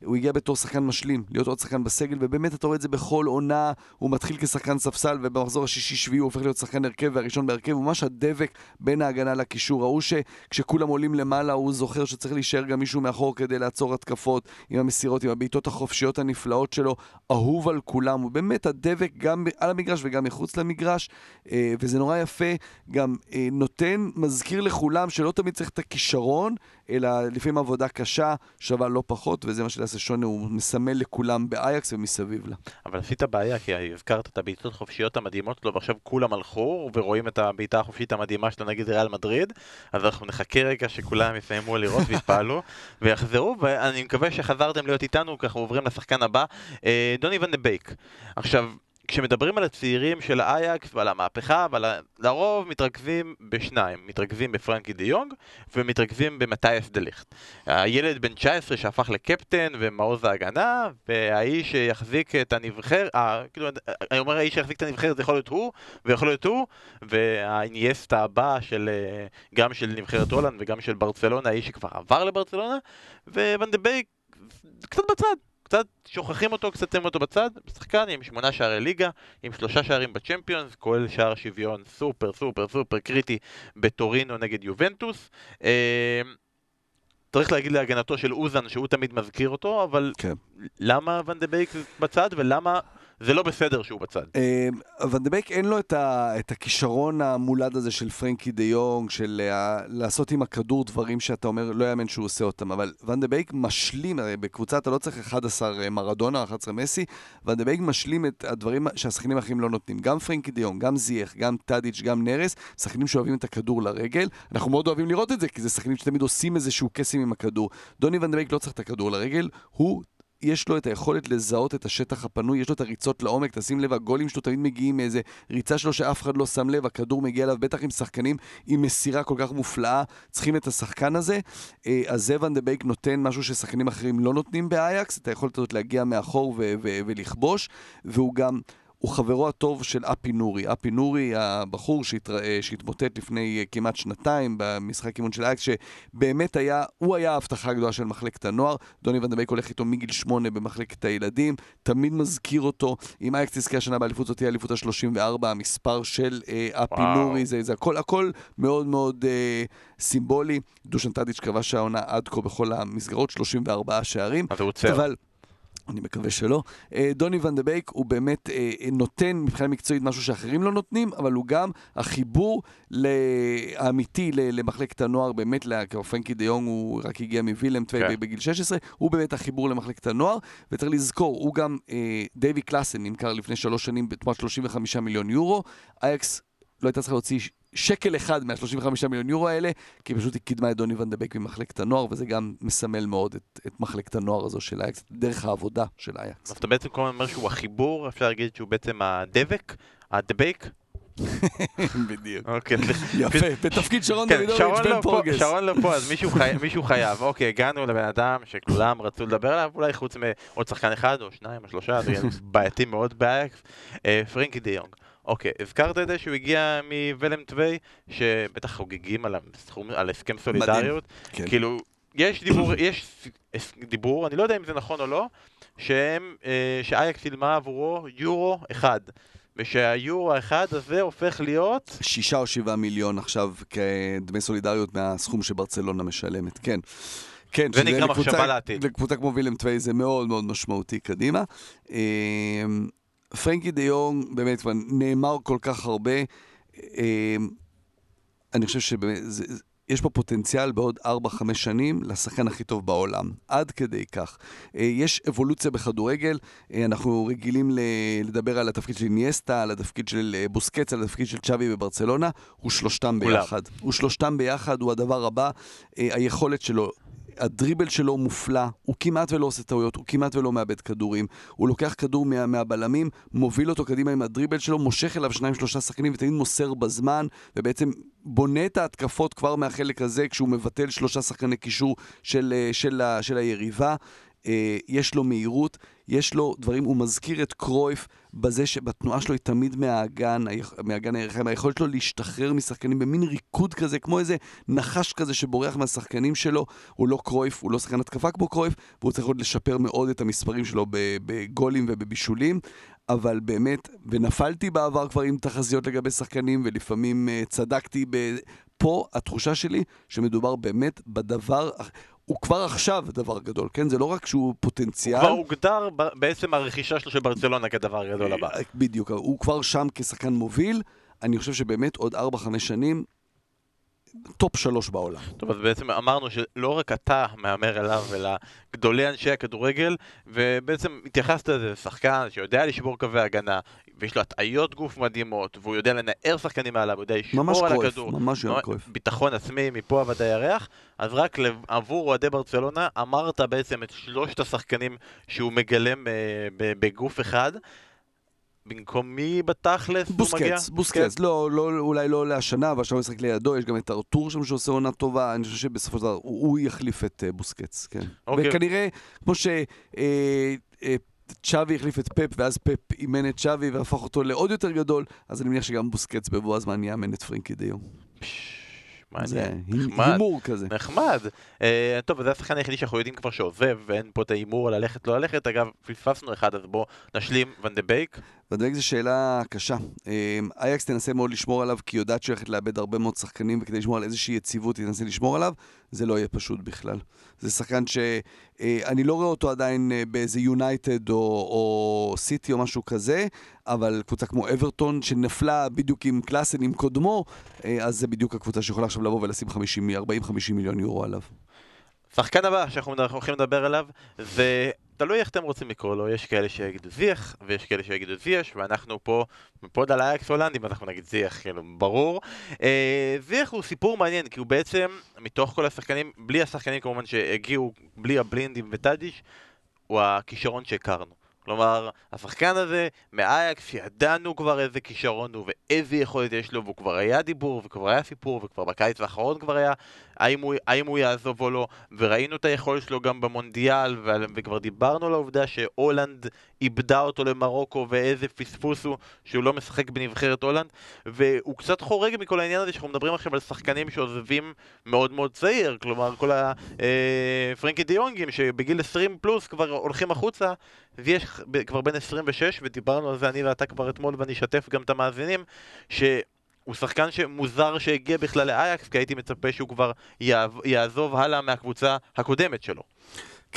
B: הוא הגיע בתור שחקן משלים, להיות עוד שחקן בסגל, ובאמת אתה רואה את זה בכל עונה, הוא מתחיל כשחקן ספסל, ובמחזור השישי-שביעי הוא הופך להיות שחקן הרכב, והראשון בהרכב, הוא ממש הדבק בין ההגנה לקישור. ראו שכשכולם עולים למעלה, הוא זוכר שצריך להישאר גם מישהו מאחור כדי לעצור התקפות, עם המסירות, עם הבעיטות החופשיות הנפלאות שלו, אהוב על כולם, הוא באמת הדבק גם על המגרש וגם מחוץ למגרש, אה, וזה נורא יפה, גם גם אה, נותן, מזכיר לכולם שלא תמיד צריך את הכישרון, אלא לפעמים עבודה קשה שווה לא פחות, וזה מה שלאסה שונה, הוא מסמל לכולם באייקס ומסביב לה.
A: אבל עשית בעיה, כי הזכרת את הבעיטות החופשיות המדהימות שלו, ועכשיו כולם הלכו, ורואים את הבעיטה החופשית המדהימה שלו נגד ריאל מדריד, אז אנחנו נחכה רגע שכולם יסיימו לראות [LAUGHS] ויתפעלו, ויחזרו, ואני מקווה שחזרתם להיות איתנו, אנחנו עוברים לשחקן הבא, אה, דוני ון דה בייק. עכשיו, כשמדברים על הצעירים של אייקס ועל המהפכה, אבל לרוב מתרכזים בשניים, מתרכזים בפרנקי דה יונג ומתרכזים במתיאס דה ליכט. הילד בן 19 שהפך לקפטן ומעוז ההגנה, והאיש שיחזיק את הנבחרת, אה, כאילו, אני אומר האיש שיחזיק את הנבחרת זה יכול להיות הוא, ויכול להיות הוא, והאינייסטה הבא של, אה, גם של נבחרת הולנד וגם של ברצלונה, האיש שכבר עבר לברצלונה, ון דה בייק קצת בצד. קצת שוכחים אותו, קצת שמים אותו בצד, שחקן עם שמונה שערי ליגה, עם שלושה שערים בצ'מפיונס, כולל שער שוויון סופר סופר סופר קריטי בטורינו נגד יובנטוס. אה, צריך להגיד להגנתו של אוזן שהוא תמיד מזכיר אותו, אבל כן. למה ון דה בייק בצד ולמה זה לא בסדר שהוא בצד.
B: ון דה בייק אין לו את, הכישרון המולד הזה של פרנקי דה יונג, של אה, לעשות עם הכדור דברים שאתה אומר, לא יאמן שהוא עושה אותם, אבל ון דה בייק משלים, הרי בקבוצה אתה לא צריך 11 אה, מרדונה, 11 מסי, ון דה בייק משלים את הדברים שהשחקנים האחרים לא נותנים. גם פרנקי דה יונג, גם זייח, גם טאדיץ', גם נרס, שחקנים שאוהבים את הכדור לרגל. אנחנו מאוד אוהבים לראות את זה, כי זה שחקנים שתמיד עושים איזשהו קסם עם הכדור. דוני ון דה בייק לא צריך את הכדור לרגל, הוא יש לו את היכולת לזהות את השטח הפנוי, יש לו את הריצות לעומק, תשים לב, הגולים שלו תמיד מגיעים מאיזה ריצה שלו שאף אחד לא שם לב, הכדור מגיע אליו, בטח עם שחקנים עם מסירה כל כך מופלאה, צריכים את השחקן הזה. אה, אז זה ון דה בייק נותן משהו ששחקנים אחרים לא נותנים באייקס, את היכולת הזאת להגיע מאחור ולכבוש, והוא גם... הוא חברו הטוב של אפי נורי. אפי נורי, הבחור שהתר... אה, שהתמוטט לפני אה, כמעט שנתיים במשחק אימון של אייקס, שבאמת היה, הוא היה ההבטחה הגדולה של מחלקת הנוער. דוני ון דה בייק הולך איתו מגיל שמונה במחלקת הילדים, תמיד מזכיר אותו. אם אייקס תזכה השנה באליפות, זאת תהיה האליפות ה-34, המספר של אה, אפי וואו. נורי, זה, זה הכל, הכל מאוד מאוד אה, סימבולי. דושן טאדיץ' כבש העונה עד כה בכל המסגרות, 34 שערים.
A: אבל...
B: אני מקווה שלא. אה, דוני ון דה בייק הוא באמת אה, נותן מבחינה מקצועית משהו שאחרים לא נותנים, אבל הוא גם החיבור האמיתי למחלקת הנוער, באמת, פרנקי דה יונג הוא רק הגיע מווילם טווי כן. בגיל 16, הוא באמת החיבור למחלקת הנוער, וצריך לזכור, הוא גם, אה, דייווי קלאסן נמכר לפני שלוש שנים בתמורת 35 מיליון יורו, אייקס לא הייתה צריכה להוציא שקל אחד מה-35 מיליון יורו האלה, כי פשוט היא קידמה את דוני ון דה בייק ממחלקת הנוער, וזה גם מסמל מאוד את, את מחלקת הנוער הזו של אייקס, דרך העבודה של אייקס.
A: אז אתה בעצם כל הזמן אומר שהוא החיבור, אפשר להגיד שהוא בעצם הדבק, הדבק? [LAUGHS]
B: בדיוק.
A: אוקיי. [LAUGHS]
B: יפה, בתפקיד שרון כן, דוידוביץ' בן לא פורגס.
A: שרון לא פה, אז [LAUGHS] מישהו חייב. אוקיי, הגענו לבן אדם שכולם רצו לדבר עליו, אולי חוץ מעוד שחקן אחד או שניים או שלושה, זה בעייתי מאוד באייקס, אה, פרנקי די יונג. אוקיי, הזכרת את זה שהוא הגיע מוולם טווי, שבטח חוגגים על, הסכום, על הסכם סולידריות. מדהים. כן. כאילו, יש דיבור, [COUGHS] יש דיבור, אני לא יודע אם זה נכון או לא, שהם, אה, שאייקס שילמה עבורו יורו אחד. ושהיורו האחד הזה הופך להיות...
B: שישה או שבעה מיליון עכשיו כדמי סולידריות מהסכום שברצלונה משלמת, כן. כן,
A: זה נקרא מחשבה לעתיד.
B: לקבוצה כמו וילם טווי זה מאוד מאוד משמעותי קדימה. פרנקי דה יונג, באמת, כבר נאמר כל כך הרבה. אמ, אני חושב שיש פה פוטנציאל בעוד 4-5 שנים לשחקן הכי טוב בעולם. עד כדי כך. אה, יש אבולוציה בכדורגל, אה, אנחנו רגילים לדבר על התפקיד של איניאסטה, על התפקיד של אה, בוסקץ, על התפקיד של צ'אבי בברצלונה, הוא שלושתם ביחד. הוא שלושתם ביחד, הוא הדבר הבא. היכולת שלו הדריבל שלו מופלא, הוא כמעט ולא עושה טעויות, הוא כמעט ולא מאבד כדורים. הוא לוקח כדור מה, מהבלמים, מוביל אותו קדימה עם הדריבל שלו, מושך אליו שניים שלושה שחקנים ותמיד מוסר בזמן, ובעצם בונה את ההתקפות כבר מהחלק הזה כשהוא מבטל שלושה שחקני קישור של, אה, של, של, של היריבה. אה, יש לו מהירות, יש לו דברים, הוא מזכיר את קרויף בזה שבתנועה שלו היא תמיד מהאגן, מהאגן הירחיים, היכולת שלו להשתחרר משחקנים במין ריקוד כזה, כמו איזה נחש כזה שבורח מהשחקנים שלו, הוא לא קרויף, הוא לא שחקן התקפה כמו קרויף, והוא צריך עוד לשפר מאוד את המספרים שלו בגולים ובבישולים. אבל באמת, ונפלתי בעבר כבר עם תחזיות לגבי שחקנים, ולפעמים uh, צדקתי ב... פה התחושה שלי שמדובר באמת בדבר, הוא כבר עכשיו דבר גדול, כן? זה לא רק שהוא פוטנציאל. הוא
A: כבר הוגדר בעצם הרכישה שלו של ברצלונה כדבר גדול הבא.
B: בדיוק, הוא כבר שם כשחקן מוביל, אני חושב שבאמת עוד 4-5 שנים, טופ שלוש בעולם.
A: טוב, אז בעצם אמרנו שלא רק אתה מהמר אליו, אלא גדולי אנשי הכדורגל, ובעצם התייחסת לזה, שחקן שיודע לשבור קווי הגנה, ויש לו הטעיות גוף מדהימות, והוא יודע לנער שחקנים מעליו, הוא יודע לשמור על הכדור.
B: ממש יום קרויף.
A: ביטחון עצמי מפה עד הירח, אז רק עבור אוהדי ברצלונה, אמרת בעצם את שלושת השחקנים שהוא מגלם אה, בגוף אחד. במקום מי בתכלס
B: הוא מגיע? בוסקץ, בוסקץ, כן. לא, לא, אולי לא להשנה, אבל עכשיו הוא משחק לידו, יש גם את ארתור שם שעושה עונה טובה, אני חושב שבסופו של דבר הוא, הוא יחליף את uh, בוסקץ, כן. אוקיי. וכנראה, כמו ש... אה, אה, צ'אבי החליף את פפ, ואז פפ אימן את צ'אבי והפך אותו לעוד יותר גדול, אז אני מניח שגם בוסקץ בבוא הזמן יאמן את פרנקי דה יונג.
A: מעניין, נחמד,
B: הימור כזה.
A: נחמד. אה, טוב, זה השחקן היחידי שאנחנו יודעים כבר שעוזב, ואין פה את ההימור על ללכת לא ללכת. אגב, פספסנו אחד, אז בואו נשלים, ון דה בייק.
B: ון דה בייק זו שאלה קשה. אמ, אייקס תנסה מאוד לשמור עליו, כי היא יודעת שהיא הולכת לאבד הרבה מאוד שחקנים, וכדי לשמור על איזושהי יציבות היא תנסה לשמור עליו, זה לא יהיה פשוט בכלל. זה שחקן שאני אה, לא רואה אותו עדיין אה, באיזה יונייטד או, או סיטי או משהו כזה, אבל קבוצה כמו אברטון, שנפלה בדיוק עם קלאסן, עם קודמו, אה, אז זה בדיוק הקבוצה שיכולה עכשיו לבוא ולשים 40-50 מיליון יורו עליו.
A: שחקן הבא שאנחנו הולכים לדבר עליו זה תלוי איך אתם רוצים לקרוא לו, יש כאלה שיגידו זיח ויש כאלה שיגידו זייש ואנחנו פה בפוד על אייקס הולנדים ואנחנו נגיד זיח, כאילו, ברור. אה, זיח הוא סיפור מעניין כי הוא בעצם, מתוך כל השחקנים, בלי השחקנים כמובן שהגיעו, בלי הבלינדים וטאדיש, הוא הכישרון שהכרנו. כלומר, השחקן הזה, מאייקס, שידענו כבר איזה כישרון הוא ואיזה יכולת יש לו, והוא כבר היה דיבור, וכבר היה סיפור, וכבר בקיץ האחרון כבר היה, האם הוא, האם הוא יעזוב או לא, וראינו את היכולת שלו גם במונדיאל, וכבר דיברנו על העובדה שהולנד איבדה אותו למרוקו, ואיזה פספוס הוא שהוא לא משחק בנבחרת הולנד, והוא קצת חורג מכל העניין הזה שאנחנו מדברים עכשיו על שחקנים שעוזבים מאוד מאוד צעיר, כלומר כל הפרנקי אה, דיונגים שבגיל 20 פלוס כבר הולכים החוצה, ויש כבר בן 26, ודיברנו על זה אני ואתה כבר אתמול, ואני אשתף גם את המאזינים, ש... הוא שחקן שמוזר שהגיע בכלל לאייקס, כי הייתי מצפה שהוא כבר יעזוב הלאה מהקבוצה הקודמת שלו.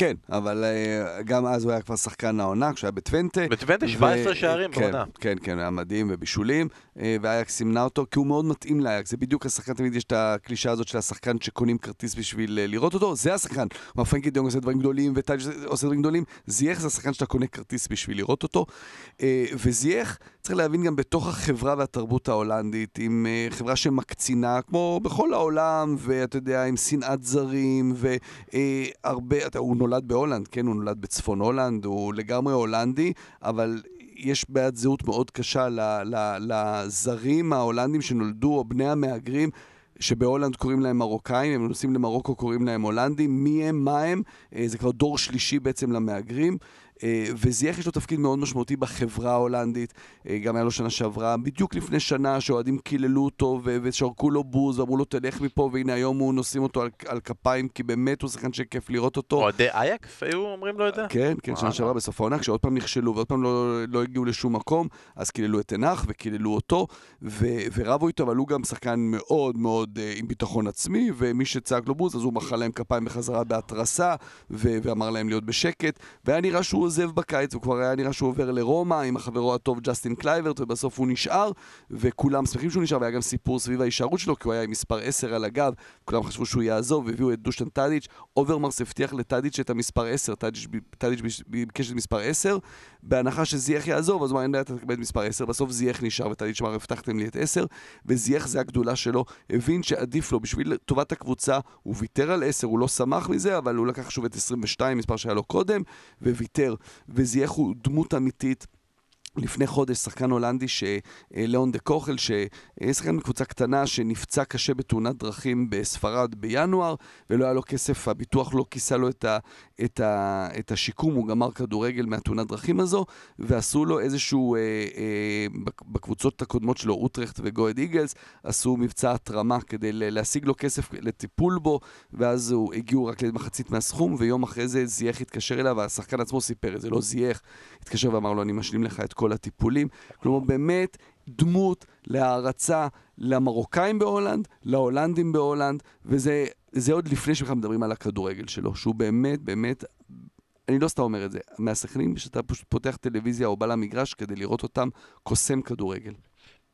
B: כן, אבל uh, גם אז הוא היה כבר שחקן העונה, כשהוא היה בטוונטה.
A: בטוונטה 17 שערים
B: כן, בעונה. כן, כן, היה מדהים ובישולים, uh, ואייקס סימנה אותו, כי הוא מאוד מתאים לאייקס. זה בדיוק השחקן, תמיד יש את הקלישה הזאת של השחקן שקונים כרטיס בשביל uh, לראות אותו, זה השחקן. כלומר, פרנקי דה יונג עושה דברים גדולים, וטאדיץ' עושה דברים גדולים, זייח זה השחקן שאתה קונה כרטיס בשביל לראות אותו. וזייח, צריך להבין גם בתוך החברה והתרבות ההולנדית, עם חברה שמקצינה, כמו בכל העולם, ואתה יודע, עם שנאת זרים, והרבה, uh, הוא נולד בהולנד, כן, הוא נולד בצפון הולנד, הוא לגמרי הולנדי, אבל יש בעיית זהות מאוד קשה לזרים ההולנדים שנולדו, או בני המהגרים. שבהולנד קוראים להם מרוקאים, הם נוסעים למרוקו קוראים להם הולנדים, מי הם, מה הם, אה, זה כבר דור שלישי בעצם למהגרים. אה, וזייח יש לו תפקיד מאוד משמעותי בחברה ההולנדית, אה, גם היה לו שנה שעברה, בדיוק לפני שנה שאוהדים קיללו אותו ושרקו לו בוז ואמרו לו תלך מפה והנה היום הוא נושאים אותו על, על כפיים כי באמת הוא שחקן שכיף לראות אותו.
A: אוהדי אייקס היו אומרים לו את זה?
B: כן, כן, שנה שעברה בסוף העונה, כשעוד פעם נכשלו ועוד פעם לא, לא הגיעו לשום מקום, אז קיללו את טן האח וקיללו אותו ו, ורבו איתו, אבל הוא גם שחקן מאוד מאוד uh, עם ביטחון עצמי, ומי שצעק לו בוז אז הוא מחא להם כפיים בחזרה בהתרסה ואמר להם להיות בשקט, והיה נראה שהוא עוזב בקיץ, הוא כבר היה נראה שהוא עובר לרומא עם החבר הטוב ג'סטין קלייברט, ובסוף הוא נשאר, וכולם שמחים שהוא נשאר, והיה גם סיפור סביב ההישארות שלו, כי הוא היה עם מספר 10 על הגב, כולם חשבו שהוא יעזוב, והביאו את דושן טאדיץ', אוברמרס הבטיח לטאדיץ' את המספר 10, טאדיץ' ביקש את מספר 10, בהנחה שזייח יעזוב, אז הוא אמר, אין בעיה, אתה תקבל את מספר 10, בסוף זייח נשאר, וטאדיץ' אמר, הבטחתם לי את 10, וזייח זה הגדולה שלו, הבין שעדיף לו בשביל טובת הקבוצה, הוא ויתר על 10, הוא לא שמח מזה, אבל הוא לקח שוב את 22, מספר שהיה לו קודם, וויתר. וזייח הוא דמות אמיתית. לפני חודש שחקן הולנדי, ליאון דה קוכל, ששחקן מקבוצה קטנה שנפצע קשה בתאונת דרכים בספרד בינואר, ולא היה לו כסף, הביטוח לא כיסה לו את, ה, את, ה, את השיקום, הוא גמר כדורגל מהתאונת דרכים הזו, ועשו לו איזשהו, אה, אה, בקבוצות הקודמות שלו, אוטרכט וגויד איגלס, עשו מבצע התרמה כדי להשיג לו כסף לטיפול בו, ואז הוא הגיעו רק למחצית מהסכום, ויום אחרי זה זייח התקשר אליו, והשחקן עצמו סיפר את זה, לא זייח, התקשר ואמר לו, אני משלים לך את כל הטיפולים. כלומר, באמת דמות להערצה למרוקאים בהולנד, להולנדים בהולנד, וזה עוד לפני שבכלל מדברים על הכדורגל שלו, שהוא באמת, באמת, אני לא סתם אומר את זה, מהשחקנים שאתה פשוט פותח טלוויזיה או בא למגרש כדי לראות אותם קוסם כדורגל.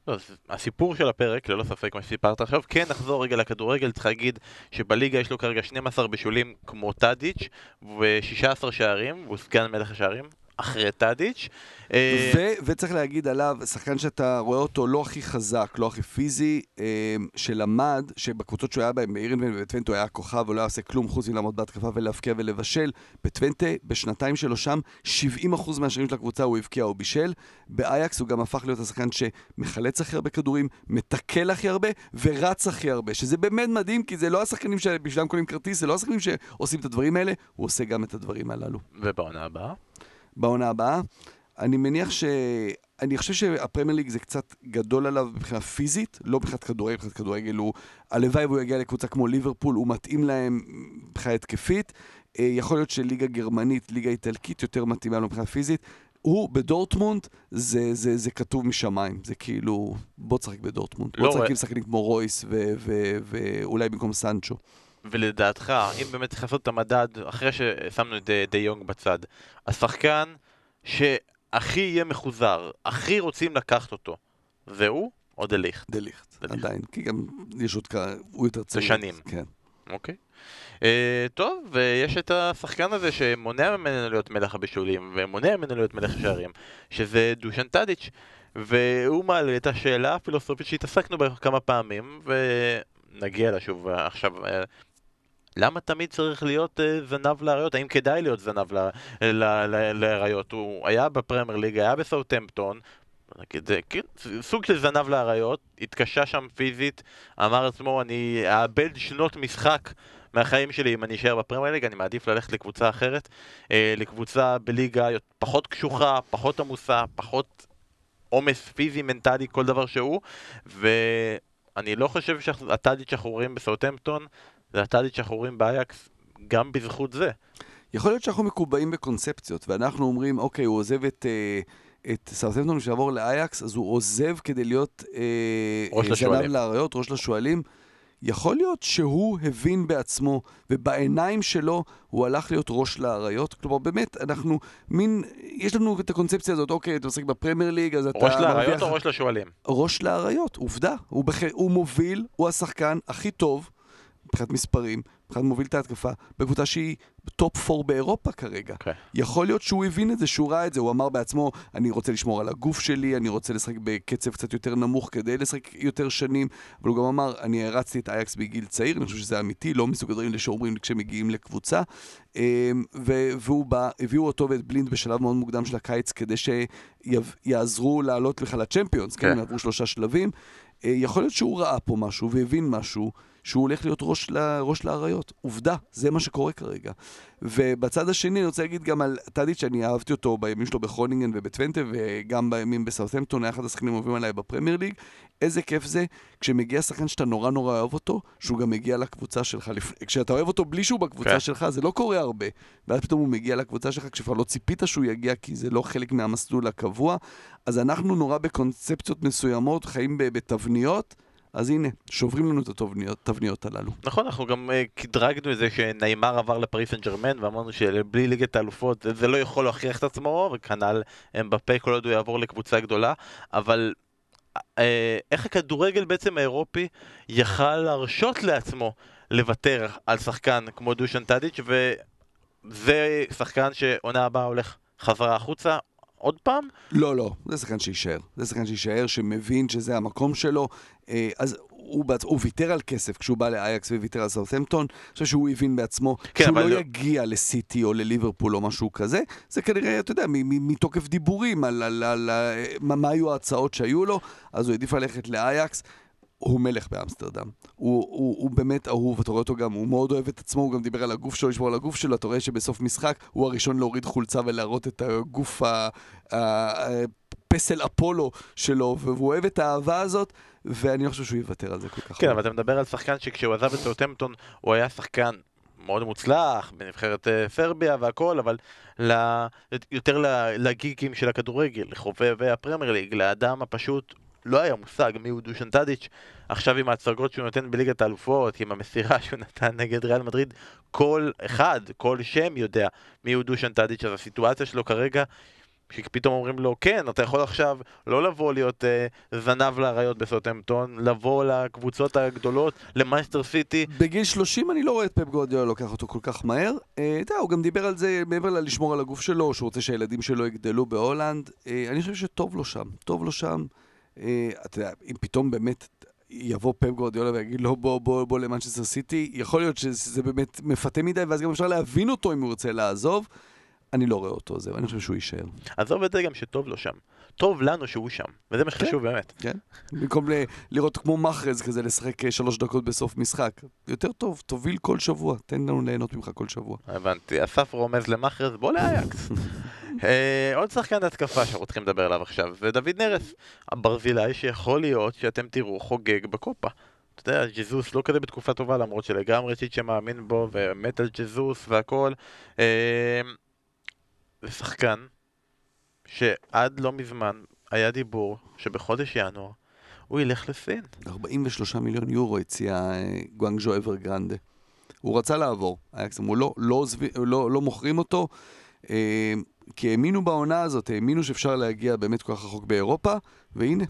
A: לא, הסיפור של הפרק, ללא ספק מה שסיפרת עכשיו, כן נחזור רגע לכדורגל, צריך להגיד שבליגה יש לו כרגע 12 בישולים כמו טאדיץ' ו-16 שערים, והוא סגן מלך השערים, אחרי טאדיץ'. אה,
B: ו- וצריך להגיד עליו, שחקן שאתה רואה אותו לא הכי חזק, לא הכי פיזי, אה, שלמד, שבקבוצות שהוא היה בהן, באירנבן ובטוונטה הוא היה כוכב, הוא לא היה עושה כלום חוץ מלעמוד בהתקפה ולהבקיע ולבשל. בטוונטה, בשנתיים שלו שם, 70% מהשערים של הקבוצה הוא הבקיע או בישל. באייקס הוא גם הפך להיות השחקן שמחלץ הכי הרבה כדורים, מתקל הכי הרבה ורץ הכי הרבה, שזה באמת מדהים, כי זה לא השחקנים שבשבילם קונים כרטיס, זה לא השחקנים שעושים את הדברים האלה, הוא עושה גם את הדברים הללו.
A: ובעונה הבאה?
B: בעונה הבאה. אני מניח ש... אני חושב שהפרמייר ליג זה קצת גדול עליו מבחינה פיזית, לא מבחינת כדורגל, מבחינת כדורגל הוא... הלוואי והוא יגיע לקבוצה כמו ליברפול, הוא מתאים להם מבחינה התקפית. אה, יכול להיות שליגה גרמנית, ליגה איטלקית יותר מתאימה לו מבחינה פיזית. הוא בדורטמונד, זה, זה, זה כתוב משמיים, זה כאילו, בוא תשחק בדורטמונד. לא בוא תשחק עם שחקנים כמו רויס ואולי במקום סנצ'ו.
A: ולדעתך, אם באמת צריך לעשות את המדד, אחרי ששמנו את דה יונג בצד, השחקן שהכי יהיה מחוזר, הכי רוצים לקחת אותו, והוא או דה ליכט?
B: דה ליכט, עדיין, כי גם יש עוד כמה, הוא יותר צעיר.
A: זה שנים.
B: כן.
A: אוקיי. Uh, טוב, ויש את השחקן הזה שמונע ממנו להיות מלך הבישולים, ומונע ממנו להיות מלך השערים, שזה דושן טאדיץ', והוא מעלה את השאלה הפילוסופית שהתעסקנו בה כמה פעמים, ונגיע לה שוב עכשיו. למה תמיד צריך להיות uh, זנב לאריות? האם כדאי להיות זנב לאריות? הוא היה בפרמייר ליג, היה בסאוטמפטון, כן, סוג של זנב לאריות, התקשה שם פיזית, אמר עצמו, אני אאבד שנות משחק מהחיים שלי אם אני אשאר בפרמייר ליג, אני מעדיף ללכת לקבוצה אחרת, אה, לקבוצה בליגה פחות קשוחה, פחות עמוסה, פחות עומס פיזי, מנטלי, כל דבר שהוא, ואני לא חושב שהטאדיץ' שאנחנו רואים בסאוטמפטון שאנחנו רואים באייקס גם בזכות זה.
B: יכול להיות שאנחנו מקובעים בקונספציות, ואנחנו אומרים, אוקיי, הוא עוזב את... אה... את סארטמפטון שיעבור לאייקס, אז הוא עוזב כדי להיות
A: אה, זנב
B: לאריות, ראש לשועלים. יכול להיות שהוא הבין בעצמו, ובעיניים שלו הוא הלך להיות ראש לאריות. כלומר, באמת, אנחנו מין, יש לנו את הקונספציה הזאת, אוקיי, אתה עוסק בפרמייר ליג, אז אתה...
A: ראש לאריות או ראש לשועלים?
B: ראש לאריות, עובדה. הוא, בח... הוא מוביל, הוא השחקן הכי טוב, מבחינת מספרים, מבחינת מוביל את ההתקפה, בקבוצה שהיא טופ 4 באירופה כרגע. אוקיי. אוקיי. יכול להיות שהוא הבין את זה, שהוא ראה את זה, הוא אמר בעצמו, אני רוצה לשמור על הגוף שלי, אני רוצה לשחק בקצב קצת יותר נמוך כדי לשחק יותר שנים, אבל הוא גם אמר, אני הערצתי את אייקס בגיל צעיר, אני חושב שזה אמיתי, לא מסוג הדברים שאומרים כשמגיעים לקבוצה. אמ, והוא בא, הביאו אותו ואת בלינד בשלב מאוד מוקדם של הקיץ כדי שיעזרו לעלות בכלל לצ'מפיונס, כן, כן עברו שלושה שלבים. אה, יכול להיות שהוא ראה פה משהו והבין משהו. שהוא הולך להיות ראש, ל, ראש לאריות. עובדה, זה מה שקורה כרגע. ובצד השני, אני רוצה להגיד גם על טאדיץ', שאני אהבתי אותו בימים שלו בכרונינגן ובטוונטה, וגם בימים בסאות'מפטון, היה אחד השחקנים האהובים עליי בפרמייר ליג. איזה כיף זה כשמגיע שחקן שאתה נורא נורא אוהב אותו, שהוא גם מגיע לקבוצה שלך. כשאתה אוהב אותו בלי שהוא בקבוצה כן. שלך, זה לא קורה הרבה. ואז פתאום הוא מגיע לקבוצה שלך כשכבר לא ציפית שהוא יגיע, כי זה לא חלק מהמסלול הקבוע. אז אנחנו נורא בקונספציות מסוימות, חיים בתבניות. אז הנה, שוברים לנו את התבניות הללו.
A: נכון, אנחנו גם קדרגנו את זה שניימר עבר לפריס סן ג'רמן, ואמרנו שבלי ליגת האלופות זה לא יכול להוכיח את עצמו, וכנ"ל בפה כל עוד הוא יעבור לקבוצה גדולה, אבל uh, איך הכדורגל בעצם האירופי יכל להרשות לעצמו לוותר על שחקן כמו דושן טאדיץ', וזה שחקן שעונה הבאה הולך חזרה החוצה, עוד פעם?
B: לא, לא, זה שחקן שיישאר. זה שחקן שיישאר, שמבין שזה המקום שלו. אה, אז הוא, בעצ... הוא ויתר על כסף כשהוא בא לאייקס וויתר על סאות'מפטון. אני חושב שהוא הבין בעצמו כן, שהוא לא, לא יגיע לסיטי או לליברפול או משהו כזה. זה כנראה, אתה יודע, מתוקף דיבורים על, על, על, על מה, מה היו ההצעות שהיו לו, אז הוא העדיף ללכת לאייקס. הוא מלך באמסטרדם. הוא, הוא, הוא באמת אהוב, אתה רואה אותו גם, הוא מאוד אוהב את עצמו, הוא גם דיבר על הגוף שלו, לשמור על הגוף שלו, אתה רואה שבסוף משחק הוא הראשון להוריד חולצה ולהראות את הגוף, הפסל אפולו שלו, והוא אוהב את האהבה הזאת, ואני לא חושב שהוא יוותר על זה כל כך.
A: כן, אבל אתה מדבר על שחקן שכשהוא עזב את סאוטמפטון, הוא היה שחקן מאוד מוצלח, בנבחרת אה, סרביה והכל, אבל ל... יותר לגיקים של הכדורגל, לחובבי הפרמייר ליג, לאדם הפשוט לא היה מושג מי הוא דושן טאדיץ', עכשיו עם ההצגות שהוא נותן בליגת האלופות, עם המסירה [LAUGHS] שהוא נתן נגד ריאל מדריד, כל אחד, כל שם יודע מי הוא דושן טאדיץ', אז הסיטואציה שלו כרגע שפתאום אומרים לו, כן, אתה יכול עכשיו לא לבוא להיות אה, זנב לאריות בסוטמפטון, לבוא לקבוצות הגדולות, למנצ'סטר סיטי.
B: בגיל 30 אני לא רואה את פפ גווארדיולה לוקח אותו כל כך מהר. אתה יודע, הוא גם דיבר על זה, מעבר ללשמור על הגוף שלו, שהוא רוצה שהילדים שלו יגדלו בהולנד. אה, אני חושב שטוב לו שם, טוב לו שם. אה, אתה יודע, אם פתאום באמת יבוא פפ גווארדיולה ויגיד לו בוא, בוא, בוא למנצ'סטר סיטי, יכול להיות שזה באמת מפתה מדי, ואז גם אפשר להבין אותו אם הוא ירצה לעזוב. אני לא רואה אותו, זהו, אני חושב שהוא יישאר.
A: עזוב את זה גם שטוב לו שם. טוב לנו שהוא שם, וזה מה שחשוב באמת.
B: כן, במקום ל- לראות כמו מחרז כזה, לשחק אה, שלוש דקות בסוף משחק. יותר טוב, תוביל כל שבוע, תן לנו ליהנות ממך כל שבוע.
A: הבנתי, אסף רומז למאחרז, בוא לאייקס. [LAUGHS] אה, עוד שחקן התקפה שאנחנו צריכים לדבר עליו עכשיו, זה דוד נרס, הברזילאי שיכול להיות שאתם תראו חוגג בקופה. אתה יודע, ג'זוס לא כזה בתקופה טובה, למרות שלגמרי צ'יצ'ה מאמין בו, ומת על ג'זוס והכל. זה שעד לא מזמן היה דיבור שבחודש ינואר הוא ילך לסין.
B: 43 מיליון יורו הציע אה, גואנג'ו אבר גרנדה. הוא רצה לעבור, אייקס אמרו לא, לא, לא, לא מוכרים אותו, אה, כי האמינו בעונה הזאת, האמינו שאפשר להגיע באמת כל כך רחוק באירופה, והנה,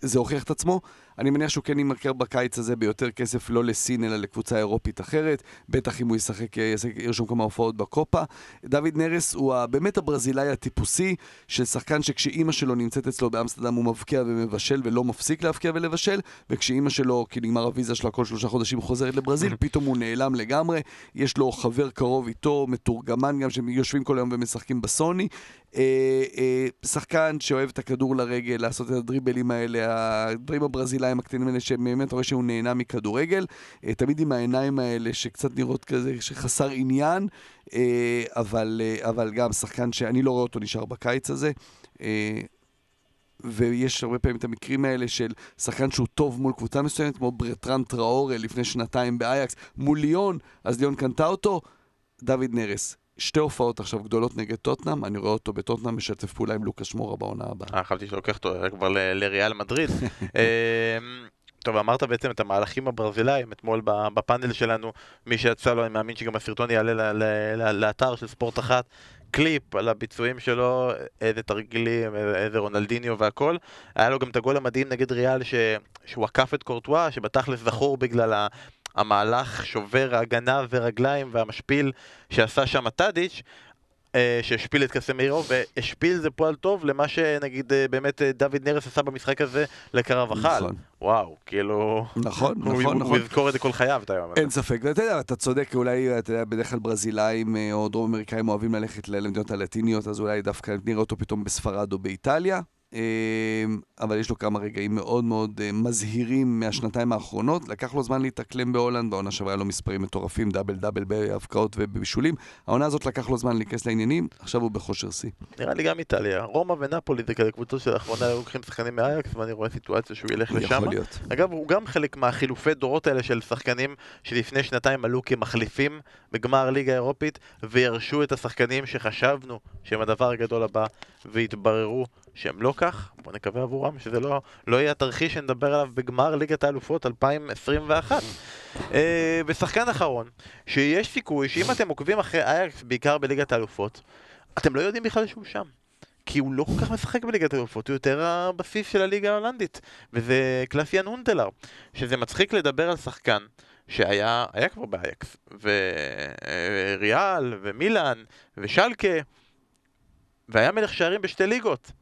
B: זה הוכיח את עצמו. אני מניח שהוא כן ימכר בקיץ הזה ביותר כסף לא לסין אלא לקבוצה אירופית אחרת, בטח אם הוא ישחק, אה, ירשום כמה הופעות בקופה. דוד נרס הוא באמת הברזילאי הטיפוסי, של שחקן שכשאימא שלו נמצאת אצלו באמסטרדם הוא מבקיע ומבשל ולא מפסיק להבקיע ולבשל, וכשאימא שלו, כי נגמר הוויזה שלה כל שלושה חודשים חוזרת לברזיל, [LAUGHS] פתאום הוא נעלם לגמרי. יש לו חבר קרוב איתו, מתורגמן גם, שיושבים כל היום ומשחקים בסוני. אה, אה, שחקן שאוהב את הכדור לרגל, לעשות את הדריבלים האלה, הדברים הברזילאים הקטנים האלה, שבאמת רואה שהוא נהנה מכדורגל. אה, תמיד עם העיניים האלה שקצת נראות כזה, שחסר עניין, אה, אבל, אה, אבל גם שחקן שאני לא רואה אותו נשאר בקיץ הזה. ויש הרבה פעמים את המקרים האלה של שחקן שהוא טוב מול קבוצה מסוימת, כמו ברטרן טראורה לפני שנתיים באייקס, מול ליון, אז ליון קנתה אותו, דוד נרס. שתי הופעות עכשיו גדולות נגד טוטנאם, אני רואה אותו בטוטנאם משתף פעולה עם לוקאס מורה בעונה הבאה.
A: אה, חשבתי שלוקח אותו כבר לריאל מדריד. [LAUGHS] אה, טוב, אמרת בעצם את המהלכים הברזילאים אתמול בפאנל שלנו, מי שיצא לו, אני מאמין שגם הסרטון יעלה לאתר של ספורט אחת, קליפ על הביצועים שלו, איזה תרגילים, איזה איזה רונלדיניו והכל. היה לו גם את הגול המדהים נגד ריאל ש... שהוא עקף את קורטואה, שבתכלס זכור בגלל ה... המהלך שובר ההגנה ורגליים והמשפיל שעשה שם טאדיץ', אה, שהשפיל את קסמירו, והשפיל זה פועל טוב למה שנגיד אה, באמת אה, דוד נרס עשה במשחק הזה לקרבחל.
B: נכון.
A: וואו, כאילו...
B: נכון,
A: הוא-
B: נכון,
A: הוא-
B: נכון.
A: הוא יזכור את זה כל חייו, אתה יודע.
B: אין ספק, ואתה יודע, אתה צודק, אולי, אתה יודע, בדרך כלל ברזילאים או דרום אמריקאים אוהבים ללכת למדינות הלטיניות, אז אולי דווקא נראה אותו פתאום בספרד או באיטליה. אה, אבל יש לו כמה רגעים מאוד מאוד אה, מזהירים מהשנתיים האחרונות. לקח לו זמן להתאקלם בהולנד, בעונה שעברה היה לו מספרים מטורפים, דאבל דאבל בהבקעות ובבישולים. העונה הזאת לקח לו זמן להיכנס לעניינים, עכשיו הוא בכושר שיא.
A: נראה לי גם איטליה. רומא ונפולי זה כאלה קבוצות שלאחרונה היו לוקחים שחקנים מאייקס, ואני רואה סיטואציה שהוא ילך לשם. אגב, הוא גם חלק מהחילופי דורות האלה של שחקנים שלפני שנתיים עלו כמחליפים בגמר ליגה אירופית וירשו את השחקנים שחשבנו שהם הדבר הגדול הבא והתבררו שהם לא כך. בוא נקווה עבורם שזה לא, לא יהיה התרחיש שנדבר עליו בגמר ליגת האלופות 2021. אה, ושחקן אחרון, שיש סיכוי שאם אתם עוקבים אחרי אייקס בעיקר בליגת האלופות, אתם לא יודעים בכלל שהוא שם. כי הוא לא כל כך משחק בליגת האלופות, הוא יותר הבסיס של הליגה ההולנדית, וזה קלאסיאן הונטלר, שזה מצחיק לדבר על שחקן שהיה היה כבר באייקס, וריאל, ומילאן, ושלקה, והיה מלך שערים בשתי ליגות,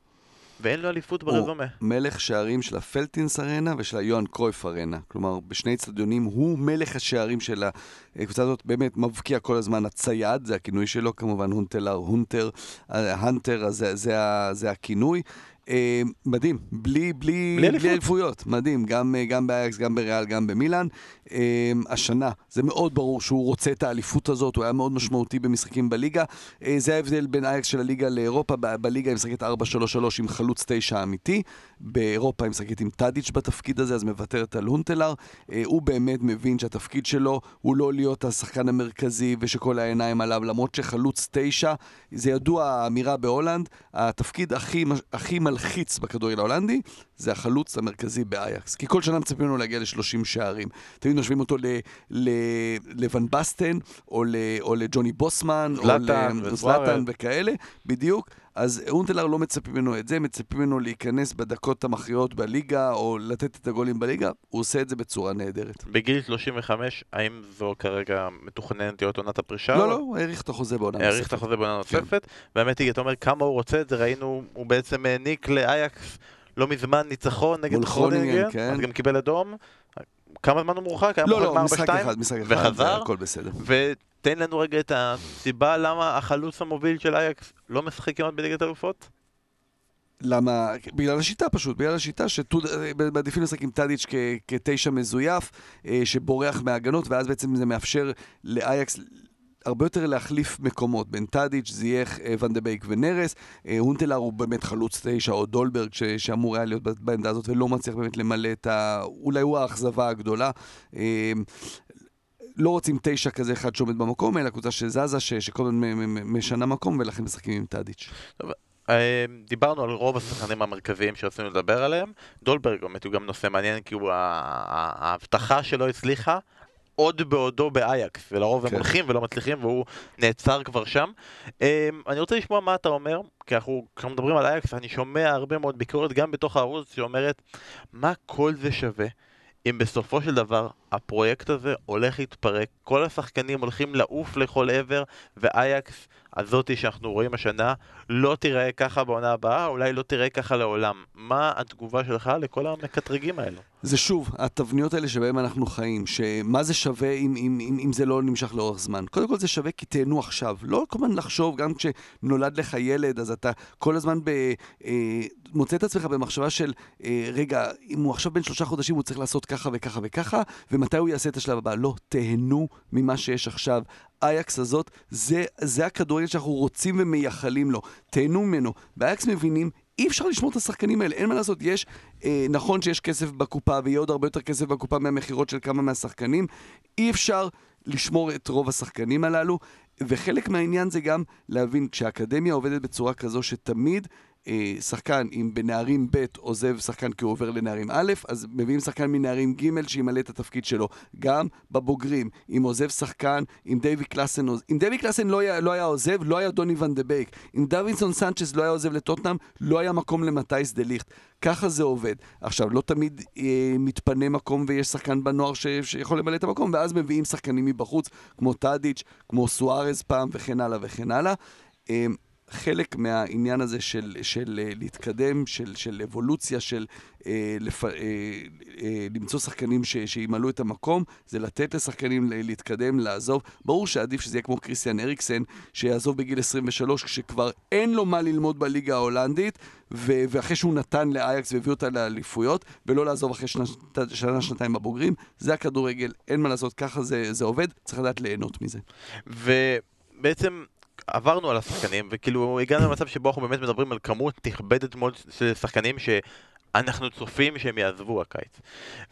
A: ואין לו אליפות ברזומה.
B: מלך שערים של הפלטינס ארנה ושל היוהאן קרויף ארנה. כלומר, בשני אצטדיונים הוא מלך השערים של הקבוצה הזאת, באמת מבקיע כל הזמן הצייד, זה הכינוי שלו, כמובן הונטלר, הונטר, הנטר, אז זה, זה, ה- זה הכינוי. אה, מדהים, בלי, בלי,
A: בלי
B: אליפויות, מדהים, גם, אה, גם באייקס, גם בריאל, גם במילאן. אה, השנה, זה מאוד ברור שהוא רוצה את האליפות הזאת, הוא היה מאוד משמעותי במשחקים בליגה. אה, זה ההבדל בין אייקס של הליגה לאירופה, ב- בליגה היא משחקת 4-3-3 עם חלוץ 9 אמיתי, באירופה היא משחקת עם טאדיץ' בתפקיד הזה, אז מוותרת על הונטלר. אה, הוא באמת מבין שהתפקיד שלו הוא לא להיות השחקן המרכזי ושכל העיניים עליו, למרות שחלוץ 9, זה ידוע האמירה בהולנד, התפקיד הכי, הכי מלחיץ בכדורגל ההולנדי זה החלוץ המרכזי באייקס. כי כל שנה מצפים ממנו להגיע ל-30 שערים. תמיד משווים אותו לואן באסטן, או, לג'וני בוסמן,
A: זלאטן
B: או. לזלאטן וכאלה, בדיוק. אז הונטלאר לא מצפים ממנו את זה, מצפים ממנו להיכנס בדקות המכריעות בליגה, או לתת את הגולים בליגה, הוא עושה את זה בצורה נהדרת.
A: בגיל 35, האם זו כרגע מתוכננת להיות עונת הפרישה?
B: לא, לא, הוא האריך את החוזה בעונה נוספת.
A: האריך את החוזה בעונה נוספת, כן. והאמת היא, אתה אומר כמה הוא רוצה את זה, ראינו, הוא בעצם העניק לאייקס לא מזמן ניצחון נגד
B: חרונינגן, כן.
A: אז גם קיבל אדום. כמה זמן הוא מורחק?
B: לא, לא, משחק אחד, משחק אחד, וחזר, הכל בסדר.
A: ותן לנו רגע את הסיבה למה החלוץ המוביל של אייקס לא משחק כמעט בליגת אלופות?
B: למה? בגלל השיטה פשוט, בגלל השיטה שמעדיפים לשחק עם טאדיץ' כתשע מזויף, אה, שבורח מהגנות, ואז בעצם זה מאפשר לאייקס הרבה יותר להחליף מקומות בין טאדיץ', זייח, אה, ואן בייק ונרס. אה, הונטלר הוא באמת חלוץ תשע, או דולברג ש- שאמור היה להיות בעמדה הזאת ולא מצליח באמת למלא את ה... אולי הוא האכזבה הגדולה. לא רוצים תשע כזה אחד שעומד במקום, אלא קבוצה שזזה, ש- שכל הזמן משנה מקום, ולכן משחקים עם טאדיץ'.
A: דיברנו על רוב השחקנים המרכזיים שרצינו לדבר עליהם. דולברג באמת הוא גם נושא מעניין כי הוא ההבטחה שלו הצליחה. עוד בעודו באייקס, ולרוב כן. הם הולכים ולא מצליחים והוא נעצר כבר שם. Um, אני רוצה לשמוע מה אתה אומר, כי אנחנו, כשאנחנו מדברים על אייקס, אני שומע הרבה מאוד ביקורת גם בתוך הערוץ שאומרת, מה כל זה שווה? אם בסופו של דבר הפרויקט הזה הולך להתפרק, כל השחקנים הולכים לעוף לכל עבר, ואייקס הזאתי שאנחנו רואים השנה לא תיראה ככה בעונה הבאה, אולי לא תיראה ככה לעולם. מה התגובה שלך לכל המקטרגים האלו?
B: זה שוב, התבניות האלה שבהן אנחנו חיים, שמה זה שווה אם, אם, אם, אם זה לא נמשך לאורך זמן. קודם כל זה שווה כי תהנו עכשיו. לא כל הזמן לחשוב, גם כשנולד לך ילד, אז אתה כל הזמן ב, אה, מוצא את עצמך במחשבה של, אה, רגע, אם הוא עכשיו בן שלושה חודשים, הוא צריך לעשות ככה וככה וככה, ומתי הוא יעשה את השלב הבא. לא, תהנו ממה שיש עכשיו. אייקס הזאת, זה, זה הכדורגל שאנחנו רוצים ומייחלים לו. תהנו ממנו. באייקס מבינים, אי אפשר לשמור את השחקנים האלה, אין מה לעשות. יש, אה, נכון שיש כסף בקופה, ויהיה עוד הרבה יותר כסף בקופה מהמכירות של כמה מהשחקנים, אי אפשר לשמור את רוב השחקנים הללו. וחלק מהעניין זה גם להבין, כשהאקדמיה עובדת בצורה כזו שתמיד שחקן, אם בנערים ב' עוזב שחקן כי הוא עובר לנערים א', אז מביאים שחקן מנערים ג' שימלא את התפקיד שלו. גם בבוגרים, אם עוזב שחקן, אם דייווי קלאסן, אם דייווי קלאסן לא היה, לא היה עוזב, לא היה דוני ון דה ביק. אם דווינסון סנצ'ס לא היה עוזב לטוטנאם, לא היה מקום למטייס דה ליכט. ככה זה עובד. עכשיו, לא תמיד אה, מתפנה מקום ויש שחקן בנוער ש, שיכול למלא את המקום, ואז מביאים שחקנים מבחוץ, כמו טאדיץ', כמו סוארז פעם, וכן הלאה וכן הלאה. אה, חלק מהעניין הזה של, של uh, להתקדם, של, של אבולוציה, של uh, לפ, uh, uh, למצוא שחקנים ש, שימלאו את המקום, זה לתת לשחקנים להתקדם, לעזוב. ברור שעדיף שזה יהיה כמו קריסטיאן אריקסן, שיעזוב בגיל 23, כשכבר אין לו מה ללמוד בליגה ההולנדית, ו- ואחרי שהוא נתן לאייקס והביא אותה לאליפויות, ולא לעזוב אחרי שנה, שנה, שנתיים בבוגרים. זה הכדורגל, אין מה לעשות, ככה זה, זה עובד, צריך לדעת ליהנות מזה.
A: ובעצם... עברנו על השחקנים, וכאילו הגענו למצב שבו אנחנו באמת מדברים על כמות נכבדת מאוד של שחקנים שאנחנו צופים שהם יעזבו הקיץ.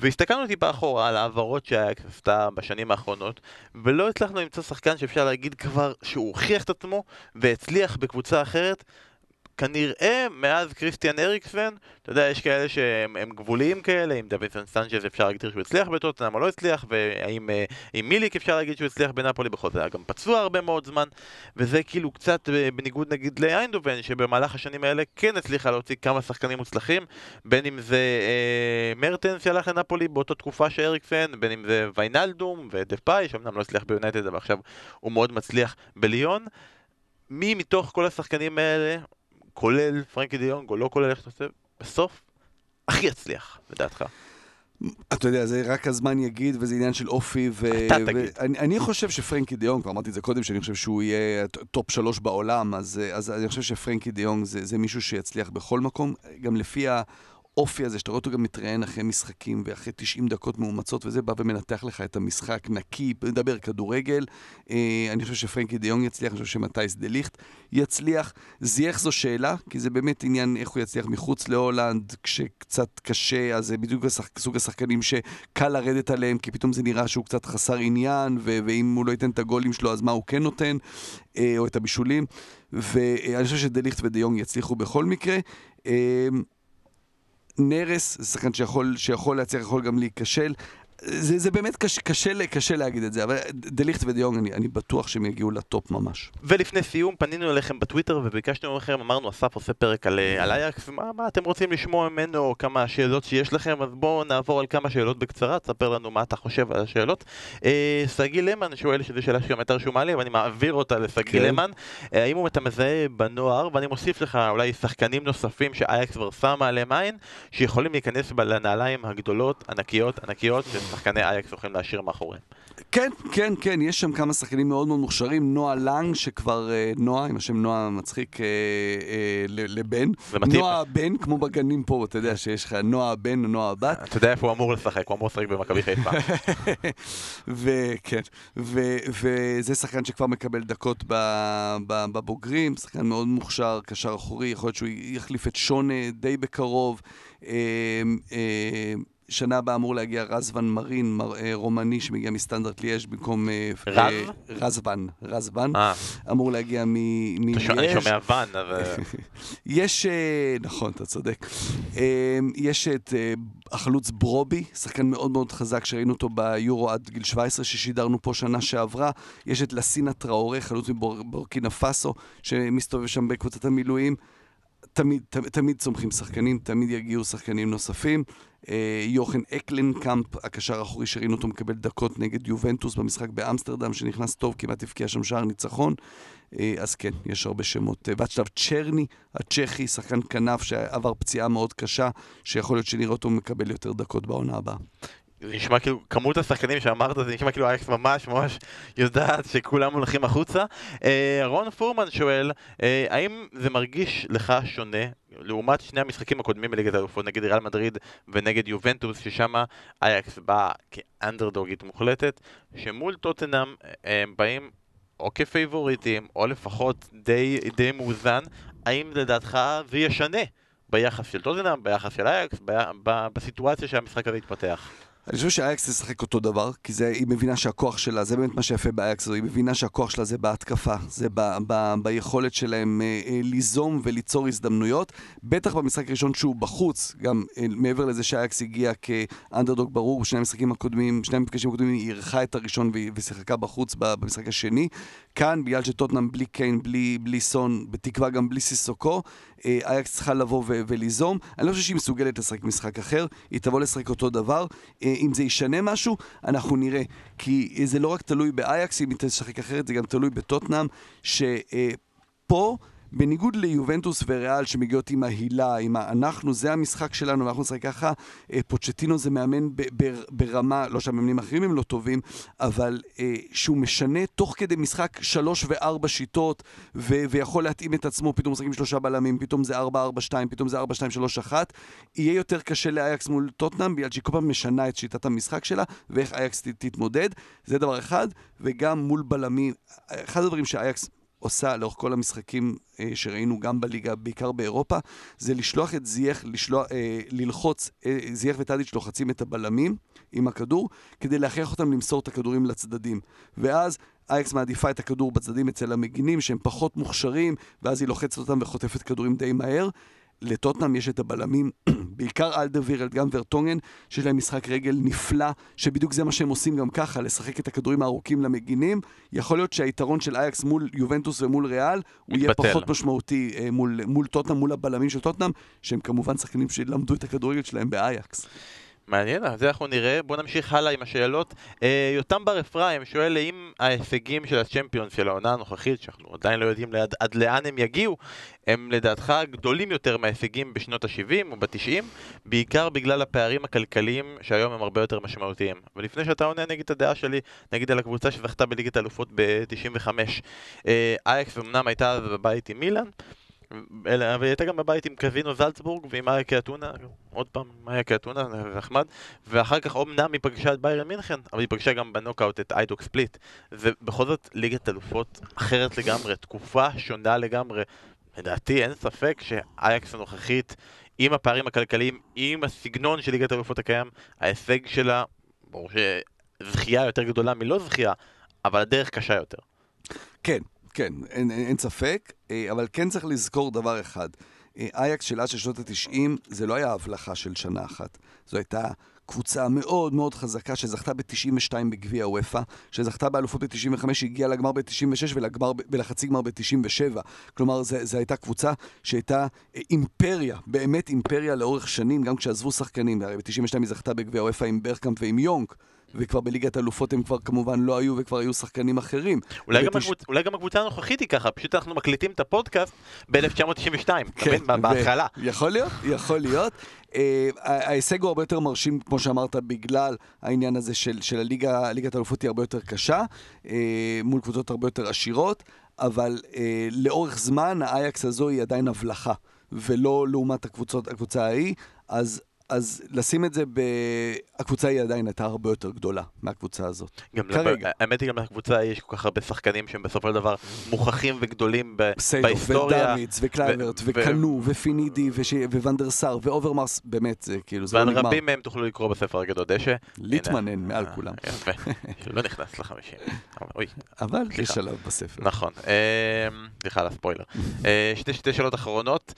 A: והסתכלנו טיפה אחורה על העברות שהאקס עשתה בשנים האחרונות, ולא הצלחנו למצוא שחקן שאפשר להגיד כבר שהוא הוכיח את עצמו והצליח בקבוצה אחרת, כנראה מאז קריסטיאן אריקסן, אתה יודע, יש כאלה שהם גבוליים כאלה, עם דווינסון סנצ'ז אפשר להגדיר שהוא הצליח בטוטנאם או לא הצליח, והאם אה, מיליק אפשר להגיד שהוא הצליח בנפולי בכל זאת, היה גם פצוע הרבה מאוד זמן, וזה כאילו קצת אה, בניגוד נגיד לאיינדובן, שבמהלך השנים האלה כן הצליחה להוציא כמה שחקנים מוצלחים, בין אם זה אה, מרטנס שהלך לנפולי באותה תקופה של אריקסן, בין אם זה ויינלדום ודה פאי, שאומנם לא הצליח ביונייטד, אבל עכשיו הוא מאוד מצליח בליון. מי מתוך כל השחקנים האלה כולל פרנקי דה יונג או לא כולל איך שאתה עושה, בסוף הכי יצליח, לדעתך.
B: אתה יודע, זה רק הזמן יגיד, וזה עניין של אופי. ו...
A: אתה תגיד.
B: ואני, אני חושב שפרנקי דה יונג, כבר אמרתי את זה קודם, שאני חושב שהוא יהיה טופ שלוש בעולם, אז, אז אני חושב שפרנקי דה יונג זה, זה מישהו שיצליח בכל מקום, גם לפי ה... האופי הזה, שאתה רואה אותו גם מתראיין אחרי משחקים ואחרי 90 דקות מאומצות וזה, בא ומנתח לך את המשחק נקי, מדבר כדורגל. אה, אני חושב שפרנקי דיונג יצליח, אני חושב שמתייס דה ליכט יצליח. זייח זו שאלה, כי זה באמת עניין איך הוא יצליח מחוץ להולנד, כשקצת קשה, אז זה בדיוק השח... סוג השחקנים שקל לרדת עליהם, כי פתאום זה נראה שהוא קצת חסר עניין. ואם הוא לא ייתן את הגולים שלו, אז מה הוא כן נותן, אה, או את הבישולים. ואני חושב שדה ליכט ודיונג יצליחו בכל מקרה. אה, נרס, זה שחקן שיכול, שיכול להצליח, יכול גם להיכשל. זה, זה באמת קשה, קשה, קשה להגיד את זה, אבל דליכט ודיונג, אני, אני בטוח שהם יגיעו לטופ ממש.
A: ולפני סיום, פנינו אליכם בטוויטר וביקשנו מכם, אמרנו, אסף עושה פרק על, על אייקס, מה, מה אתם רוצים לשמוע ממנו, כמה שאלות שיש לכם, אז בואו נעבור על כמה שאלות בקצרה, תספר לנו מה אתה חושב על השאלות. אה, סגי למן שואל, שזו שאלה שגם יותר רשומה לי, ואני מעביר אותה לסגי כן. למן, אה, האם אתה מזהה בנוער, ואני מוסיף לך אולי שחקנים נוספים שאייקס כבר שמה עליהם עין, שיכולים להיכנס לנעליים הגדולות, ענקיות, ענקיות, ששחקני אייקס הולכים להשאיר מאחוריהם.
B: כן, כן, כן, יש שם כמה שחקנים מאוד מאוד מוכשרים. נועה לנג, שכבר אה, נועה, עם השם נועה מצחיק אה, אה, לבן. נועה הבן, כמו בגנים פה, אתה יודע שיש לך נועה הבן, נועה הבת.
A: אתה יודע איפה הוא אמור לשחק, הוא אמור לשחק במכבי חיפה. [LAUGHS]
B: וכן, וזה שחקן שכבר מקבל דקות בבוגרים, שחקן מאוד מוכשר, קשר אחורי, יכול להיות שהוא יחליף את שונה די בקרוב. שנה הבאה אמור להגיע רזוון מרין, מר, אה, רומני שמגיע מסטנדרט ליאז' במקום... אה,
A: רב? אה,
B: רזוון, רזוון. אה. אמור להגיע מליאז'.
A: אני שומע ואן, אבל... [LAUGHS]
B: יש, אה, נכון, אתה צודק. אה, יש את אה, החלוץ ברובי, שחקן מאוד מאוד חזק שראינו אותו ביורו עד גיל 17, ששידרנו פה שנה שעברה. יש את לסינה טראורי, חלוץ מבורקינה פאסו, שמסתובב שם בקבוצת המילואים. תמיד, תמיד, תמיד צומחים שחקנים, תמיד יגיעו שחקנים נוספים. אה, יוחן אקלנקאמפ, הקשר האחורי שראינו אותו מקבל דקות נגד יובנטוס במשחק באמסטרדם, שנכנס טוב, כמעט הבקיע שם שער ניצחון. אה, אז כן, יש הרבה שמות. ועכשיו צ'רני, הצ'כי, שחקן כנף שעבר פציעה מאוד קשה, שיכול להיות שנראה אותו מקבל יותר דקות בעונה הבאה.
A: זה נשמע כאילו, כמות השחקנים שאמרת, זה נשמע כאילו אייקס ממש ממש יודעת שכולם הולכים החוצה. אה, רון פורמן שואל, אה, האם זה מרגיש לך שונה לעומת שני המשחקים הקודמים בליגת האלופות, נגד ריאל מדריד ונגד יובנטוס, ששם אייקס באה כאנדרדוגית מוחלטת, שמול טוטנאם אה, הם באים או כפייבוריטים, או לפחות די, די מאוזן, האם לדעתך זה ישנה ביחס של טוטנאם, ביחס של אייקס, בסיטואציה שהמשחק הזה יתפתח?
B: אני חושב שאייקס תשחק אותו דבר, כי זה, היא מבינה שהכוח שלה, זה באמת מה שיפה באייקס, היא מבינה שהכוח שלה זה בהתקפה, זה ב, ב, ביכולת שלהם אה, אה, ליזום וליצור הזדמנויות, בטח במשחק הראשון שהוא בחוץ, גם אה, מעבר לזה שאייקס הגיע כאנדרדוג ברור, בשני המשחקים הקודמים, שני המפגשים הקודמים היא אירחה את הראשון ושיחקה בחוץ במשחק השני. כאן, בגלל שטוטנאם בלי קיין, בלי, בלי סון, בתקווה גם בלי סיסוקו, אה, אייקס צריכה לבוא ו- וליזום. אני לא חושב שהיא מסוגלת לשחק משחק אחר, היא תבוא לשחק אותו דבר. אה, אם זה ישנה משהו, אנחנו נראה. כי זה לא רק תלוי באייקס, אם היא תשחק אחרת, זה גם תלוי בטוטנאם, שפה... בניגוד ליובנטוס וריאל שמגיעות עם ההילה, עם ה... אנחנו, זה המשחק שלנו, ואנחנו נשחק ככה. אה, פוצ'טינו זה מאמן ברמה, לא שהמאמנים האחרים הם לא טובים, אבל אה, שהוא משנה תוך כדי משחק שלוש וארבע שיטות, ו- ויכול להתאים את עצמו, פתאום משחקים שלושה בלמים, פתאום זה ארבע, ארבע, שתיים, פתאום זה ארבע, שתיים, שלוש, אחת. יהיה יותר קשה לאייקס מול טוטנאם, בגלל שהיא כל פעם משנה את שיטת המשחק שלה, ואיך אייקס תתמודד. זה דבר אחד, וגם מול בלמים. אחד הדברים שאייקס עושה לאורך כל המשחקים אה, שראינו גם בליגה, בעיקר באירופה, זה לשלוח את זייח, לשלוח, אה, ללחוץ, אה, זייח וטאדיץ' לוחצים את הבלמים עם הכדור, כדי להכריח אותם למסור את הכדורים לצדדים. ואז אייקס מעדיפה את הכדור בצדדים אצל המגינים, שהם פחות מוכשרים, ואז היא לוחצת אותם וחוטפת כדורים די מהר. לטוטנאם יש את הבלמים, [CLEARS THROAT] בעיקר אלדווירלד, גם ורטונגן, שיש להם משחק רגל נפלא, שבדיוק זה מה שהם עושים גם ככה, לשחק את הכדורים הארוכים למגינים. יכול להיות שהיתרון של אייקס מול יובנטוס ומול ריאל, הוא יהיה פחות משמעותי אה, מול, מול טוטנאם, מול הבלמים של טוטנאם, שהם כמובן שחקנים שלמדו את הכדורגל שלהם באייקס.
A: מעניין, אז זה אנחנו נראה. בואו נמשיך הלאה עם השאלות. אה, יותם בר אפרים שואל האם ההישגים של הצ'מפיון של העונה הנוכחית, שאנחנו עדיין לא יודעים ליד, עד לאן הם יגיעו, הם לדעתך גדולים יותר מההישגים בשנות ה-70 או ב-90, בעיקר בגלל הפערים הכלכליים שהיום הם הרבה יותר משמעותיים. ולפני שאתה עונה נגיד את הדעה שלי, נגיד על הקבוצה שזכתה בליגת האלופות ב-95, אה, אייקס אמנם הייתה בבית עם מילאן, והיא הייתה גם בבית עם קווינו זלצבורג ועם אייק אתונה, עוד פעם אייק אתונה, נחמד, ואחר כך אומנם היא פגשה את ביירן מינכן, אבל היא פגשה גם בנוקאוט את איידוק ספליט. זה בכל זאת ליגת אלופות אחרת לגמרי, תקופה שונה לגמרי. לדעתי אין ספק שאייקס הנוכחית, עם הפערים הכלכליים, עם הסגנון של ליגת אלופות הקיים, ההישג שלה, ברור שזכייה יותר גדולה מלא זכייה, אבל הדרך קשה יותר.
B: כן, כן, אין, אין, אין ספק, אה, אבל כן צריך לזכור דבר אחד. אייקס של אז של שנות ה-90 זה לא היה הבלחה של שנה אחת. זו הייתה קבוצה מאוד מאוד חזקה שזכתה ב-92 בגביע הוופא, שזכתה באלופות ב-95, שהגיעה לגמר ב-96 ולחצי גמר ב-97. כלומר, זו הייתה קבוצה שהייתה אה, אימפריה, באמת אימפריה לאורך שנים, גם כשעזבו שחקנים. הרי ב-92 היא זכתה בגביע הוופא עם ברקאמפ ועם יונק. וכבר בליגת אלופות הם כבר כמובן לא היו וכבר היו שחקנים אחרים.
A: אולי, ותש... גם, הקבוצ... אולי גם הקבוצה הנוכחית היא ככה, פשוט אנחנו מקליטים את הפודקאסט ב-1992, כן, בהתחלה.
B: יכול להיות, יכול להיות. Uh, ההישג הוא הרבה יותר מרשים, כמו שאמרת, בגלל העניין הזה של, של הליגה, ליגת האלופות היא הרבה יותר קשה, uh, מול קבוצות הרבה יותר עשירות, אבל uh, לאורך זמן האייקס הזו היא עדיין הבלחה, ולא לעומת הקבוצות, הקבוצה ההיא, אז אז לשים את זה ב... הקבוצה היא עדיין הייתה הרבה יותר גדולה מהקבוצה הזאת.
A: גם כרגע. האמת היא גם לקבוצה יש כל כך הרבה שחקנים שהם בסופו של דבר מוכחים וגדולים ב... בהיסטוריה.
B: ודוידס וקלייברט ו... וקאנו ו... ופינידי וש... וואן דר סאר ואוברמאס, באמת, זה כאילו, זה
A: לא נגמר. רבים מהם תוכלו לקרוא בספר הגדול דשא.
B: ליטמנן מעל אה, כולם.
A: יפה, לא נכנס לחמישים.
B: אבל יש שלב בספר.
A: נכון. אה, סליחה על הספוילר. אה, שתי שאלות אחרונות.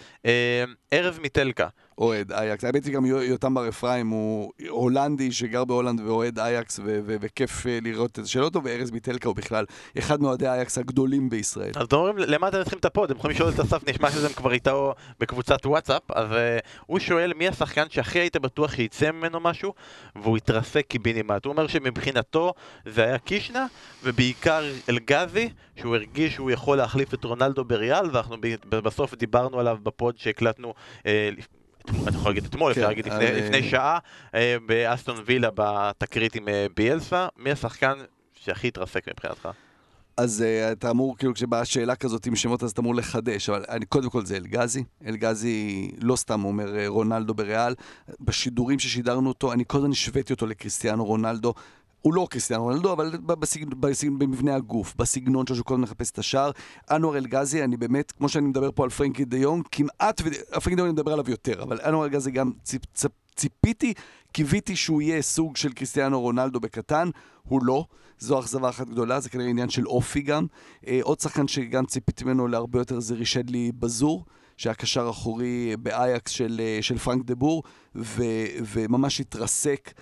A: ארז ביטלקה.
B: אוהד אייקס. האמת היא גם יותם בר אפרים הוא הולנדי שגר בהולנד ואוהד אייקס, וכיף אה, לראות את השאלות אותו, וארז ביטלקה הוא בכלל אחד מאוהדי אייקס הגדולים בישראל.
A: אז אתם אומרים, למה אתם צריכים את ה pod? הם יכולים לשאול את אסף, נשמע שזה כבר איתו בקבוצת וואטסאפ, אז אה, הוא שואל מי השחקן שהכי היית בטוח שיצא ממנו משהו, והוא התרסק קיבינימט. הוא אומר שמבחינתו זה היה קישנה, ובעיקר אלגזי, שהוא הרגיש שהוא יכול להחליף את רונלדו בריאל, ואנחנו בסוף דיברנו עליו בפוד שהקלטנו uh, אתה יכול להגיד אתמול, אפשר כן, להגיד לפני שעה, אה, באסטון וילה בתקרית עם אה, ביאלסה, מי השחקן שהכי התרסק מבחינתך?
B: אז uh, אתה אמור, כאילו, כשבאה שאלה כזאת עם שמות, אז אתה אמור לחדש, אבל אני, קודם כל זה אלגזי. אלגזי לא סתם אומר רונלדו בריאל. בשידורים ששידרנו אותו, אני קודם השוויתי אותו לקריסטיאנו רונלדו. הוא לא קריסטיאנו רונלדו, אבל בסג... בסג... במבנה הגוף, בסגנון שלו, קודם מחפש את השער. אנואר אלגזי, אני באמת, כמו שאני מדבר פה על פרנקי דה יונג, כמעט, ו... פרנקי דה יונג אני מדבר עליו יותר, אבל אנואר אלגזי גם ציפ... ציפ... ציפיתי, קיוויתי שהוא יהיה סוג של קריסטיאנו רונלדו בקטן, הוא לא. זו אכזבה אחת גדולה, זה כנראה עניין של אופי גם. אה, עוד שחקן שגם ציפיתי ממנו להרבה יותר זה רישדלי בזור. שהיה קשר אחורי באייקס של, אה, של פרנק דה בור, ו, וממש התרסק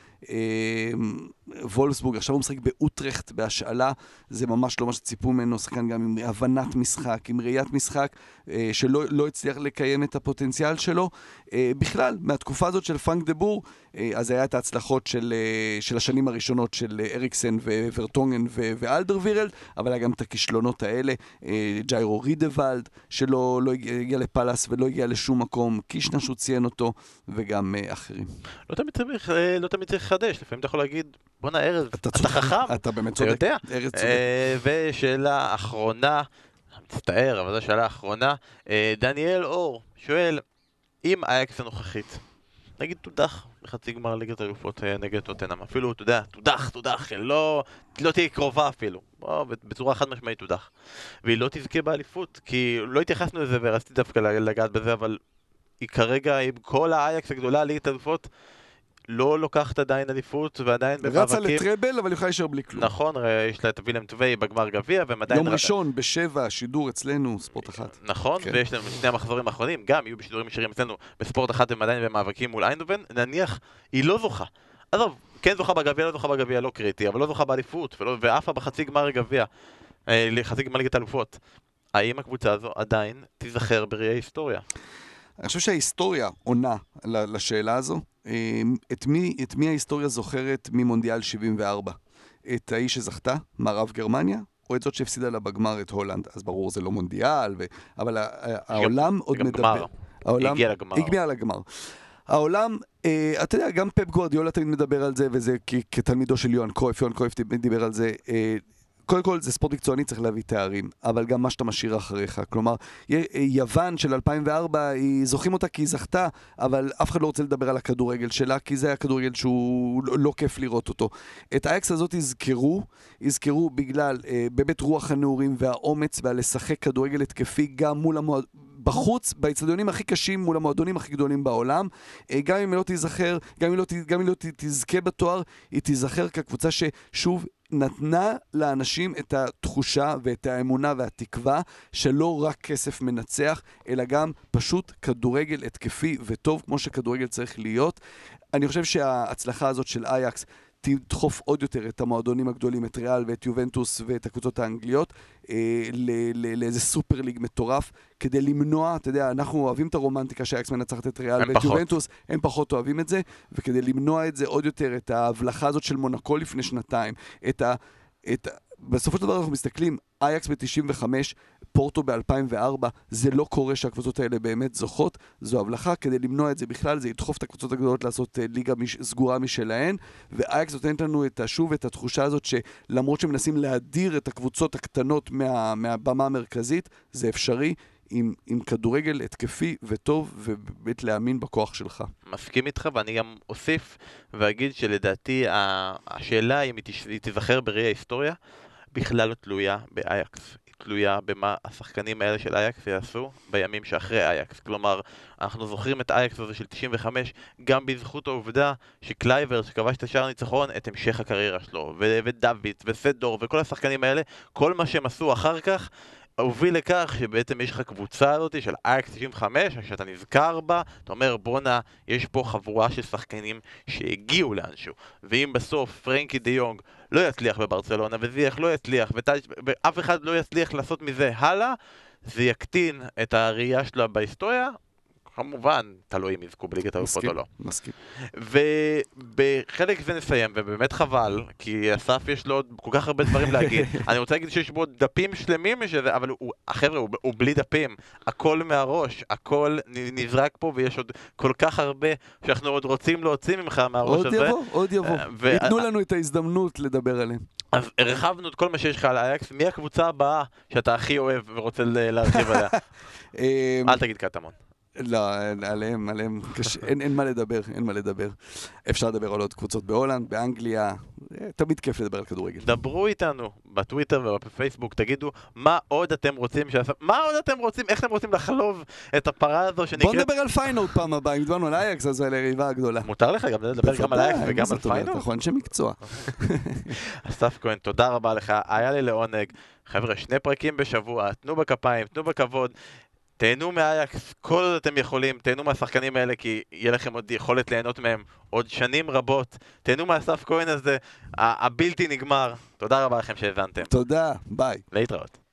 B: וולסבורג, עכשיו הוא משחק באוטרכט בהשאלה, זה ממש לא מה שציפו ממנו, שחקן גם עם הבנת משחק, עם ראיית משחק, אה, שלא לא הצליח לקיים את הפוטנציאל שלו. אה, בכלל, מהתקופה הזאת של פרנק דה בור, אז היה את ההצלחות של, של השנים הראשונות של אריקסן וורטונגן ואלדר וירלד, אבל היה גם את הכישלונות האלה, ג'יירו רידוולד, שלא לא הגיע לפאלאס ולא הגיע לשום מקום, קישנה שהוא ציין אותו, וגם אחרים.
A: לא תמיד צריך, לא תמיד צריך לחדש, לפעמים אתה יכול להגיד, בואנה ארז, אתה, אתה חכם,
B: אתה באמת צודק,
A: אתה יודע. ארז צודק. אה, ושאלה אחרונה, מצטער, אבל זו שאלה אחרונה, אה, דניאל אור שואל, אם אייקס הנוכחית, נגיד תודח בחצי גמר ליגת אלופות אה, נגד טוטנאם, אפילו, אתה יודע, תודח, תודח, לא, לא תהיה קרובה אפילו, בוא, בצורה חד משמעית תודח. והיא לא תזכה באליפות, כי לא התייחסנו לזה ורציתי דווקא לגעת בזה, אבל היא כרגע עם כל האייקס הגדולה ליגת אלופות, לא לוקחת עדיין אליפות ועדיין
B: במאבקים. רצה לטראבל, אבל יכולה להישאר בלי כלום.
A: נכון, יש לה את וילם טווי בגמר גביע, והם עדיין...
B: יום ראשון, בשבע, שידור אצלנו, ספורט אחת.
A: נכון, כן. ויש לנו שני המחזורים האחרונים, גם יהיו בשידורים ישירים אצלנו בספורט אחת, הם עדיין במאבקים מול איינדובן, נניח, היא לא זוכה. עזוב, כן זוכה בגביע, לא זוכה בגביע, לא קריטי, אבל לא זוכה באליפות, ועפה בחצי גמר גביע, אה, חצי גמר ליגת אלופות. האם הקבוצה הזו עדיין תיזכר בראי ההיסטוריה?
B: אני חושב שההיסטוריה עונה לשאלה הזו. אמ, את מי, את מי ההיסטוריה זוכרת ממונדיאל 74? את האיש שזכתה, מערב גרמניה, או את זאת שהפסידה לה בגמר את הולנד? אז ברור, זה לא מונדיאל, ו... אבל העולם עוד מדבר. גמר.
A: העולם הגיע לגמר.
B: הגיע לגמר. העולם, אה, אתה יודע, גם פפ גורדיולה תמיד מדבר על זה, וזה כתלמידו של יוהאן קרויף, יוהאן קרויף דיבר על זה. אה, קודם כל, זה ספורט מקצועני, צריך להביא תארים, אבל גם מה שאתה משאיר אחריך. כלומר, יוון של 2004, זוכרים אותה כי היא זכתה, אבל אף אחד לא רוצה לדבר על הכדורגל שלה, כי זה היה כדורגל שהוא לא, לא כיף לראות אותו. את האקס הזאת יזכרו, יזכרו בגלל אה, באמת רוח הנעורים והאומץ והלשחק כדורגל התקפי גם מול המועד... בחוץ, באצטדיונים הכי קשים מול המועדונים הכי גדולים בעולם. אה, גם אם היא לא תיזכר, גם אם היא לא, היא לא תזכה בתואר, היא תיזכר כקבוצה ששוב נתנה לאנשים את התחושה ואת האמונה והתקווה שלא רק כסף מנצח, אלא גם פשוט כדורגל התקפי וטוב כמו שכדורגל צריך להיות. אני חושב שההצלחה הזאת של אייקס תדחוף עוד יותר את המועדונים הגדולים, את ריאל ואת יובנטוס ואת הקבוצות האנגליות, אה, לאיזה סופר ליג מטורף, כדי למנוע, אתה יודע, אנחנו אוהבים את הרומנטיקה שהאקס מנצחת את ריאל ואת. יובנטוס, הם פחות אוהבים את זה, וכדי למנוע את זה עוד יותר, את ההבלחה הזאת של מונקו לפני שנתיים, את ה... את, בסופו של דבר אנחנו מסתכלים, אייקס ב-95, פורטו ב-2004, זה לא קורה שהקבוצות האלה באמת זוכות, זו הבלחה, כדי למנוע את זה בכלל, זה ידחוף את הקבוצות הגדולות לעשות uh, ליגה מש, סגורה משלהן, ואייקס נותנת לנו את, שוב את התחושה הזאת שלמרות שמנסים להדיר את הקבוצות הקטנות מה, מהבמה המרכזית, זה אפשרי. עם, עם כדורגל התקפי וטוב, ובאמת להאמין בכוח שלך.
A: מסכים איתך, ואני גם אוסיף ואגיד שלדעתי השאלה אם היא תיזכר בראי ההיסטוריה, בכלל לא תלויה באייקס. תלויה במה השחקנים האלה של אייקס יעשו בימים שאחרי אייקס. כלומר, אנחנו זוכרים את אייקס הזה של 95 גם בזכות העובדה שקלויברט, שכבש את השער הניצחון, את המשך הקריירה שלו, ודוידס, וסדור, וכל השחקנים האלה, כל מה שהם עשו אחר כך, הוביל לכך שבעצם יש לך קבוצה הזאת של אייקס 95, שאתה נזכר בה, אתה אומר בואנה, יש פה חבורה של שחקנים שהגיעו לאנשהו. ואם בסוף פרנקי דה יונג לא יצליח בברצלונה, וזייח לא יצליח, ואף אחד לא יצליח לעשות מזה הלאה, זה יקטין את הראייה שלה בהיסטוריה, כמובן, תלוי אם יזכו בליגת האלופות או לא.
B: מסכים.
A: ובחלק זה נסיים, ובאמת חבל, כי אסף יש לו עוד כל כך הרבה דברים להגיד. [LAUGHS] אני רוצה להגיד שיש בו דפים שלמים שזה, אבל הוא, החבר'ה, הוא, הוא בלי דפים. הכל מהראש, הכל נזרק פה, ויש עוד כל כך הרבה שאנחנו עוד רוצים להוציא ממך מהראש
B: עוד
A: הזה.
B: עוד יבוא, עוד יבוא. ו... ייתנו לנו את ההזדמנות לדבר עליהם.
A: אז הרחבנו את כל מה שיש לך על אייקס, מי הקבוצה הבאה שאתה הכי אוהב ורוצה להרחיב עליה? [LAUGHS] אמ, אל תגיד קטמון.
B: לא, עליהם, עליהם, קשה, אין, אין מה לדבר, אין מה לדבר. אפשר לדבר על עוד קבוצות בהולנד, באנגליה, תמיד כיף לדבר על כדורגל.
A: דברו איתנו בטוויטר ובפייסבוק, תגידו מה עוד אתם רוצים שעשה... מה עוד אתם רוצים, איך אתם רוצים לחלוב את הפרה הזו שנקראת...
B: בוא נדבר על פיינורד פעם הבאה, אם דיברנו על אייקס, אז על היריבה הגדולה.
A: מותר לך גם לדבר גם על אייקס וגם על פיינורד?
B: נכון, אנשי מקצוע. [LAUGHS]
A: אסף כהן, תודה רבה לך, היה לי לעונג. חבר'ה, שני פרקים בשבוע, תנו בכפיים, תנו בכבוד. תהנו מאייקס כל עוד אתם יכולים, תהנו מהשחקנים האלה כי יהיה לכם עוד יכולת ליהנות מהם עוד שנים רבות. תהנו מאסף כהן הזה, הבלתי נגמר. תודה רבה לכם שהאזנתם.
B: תודה, ביי.
A: להתראות.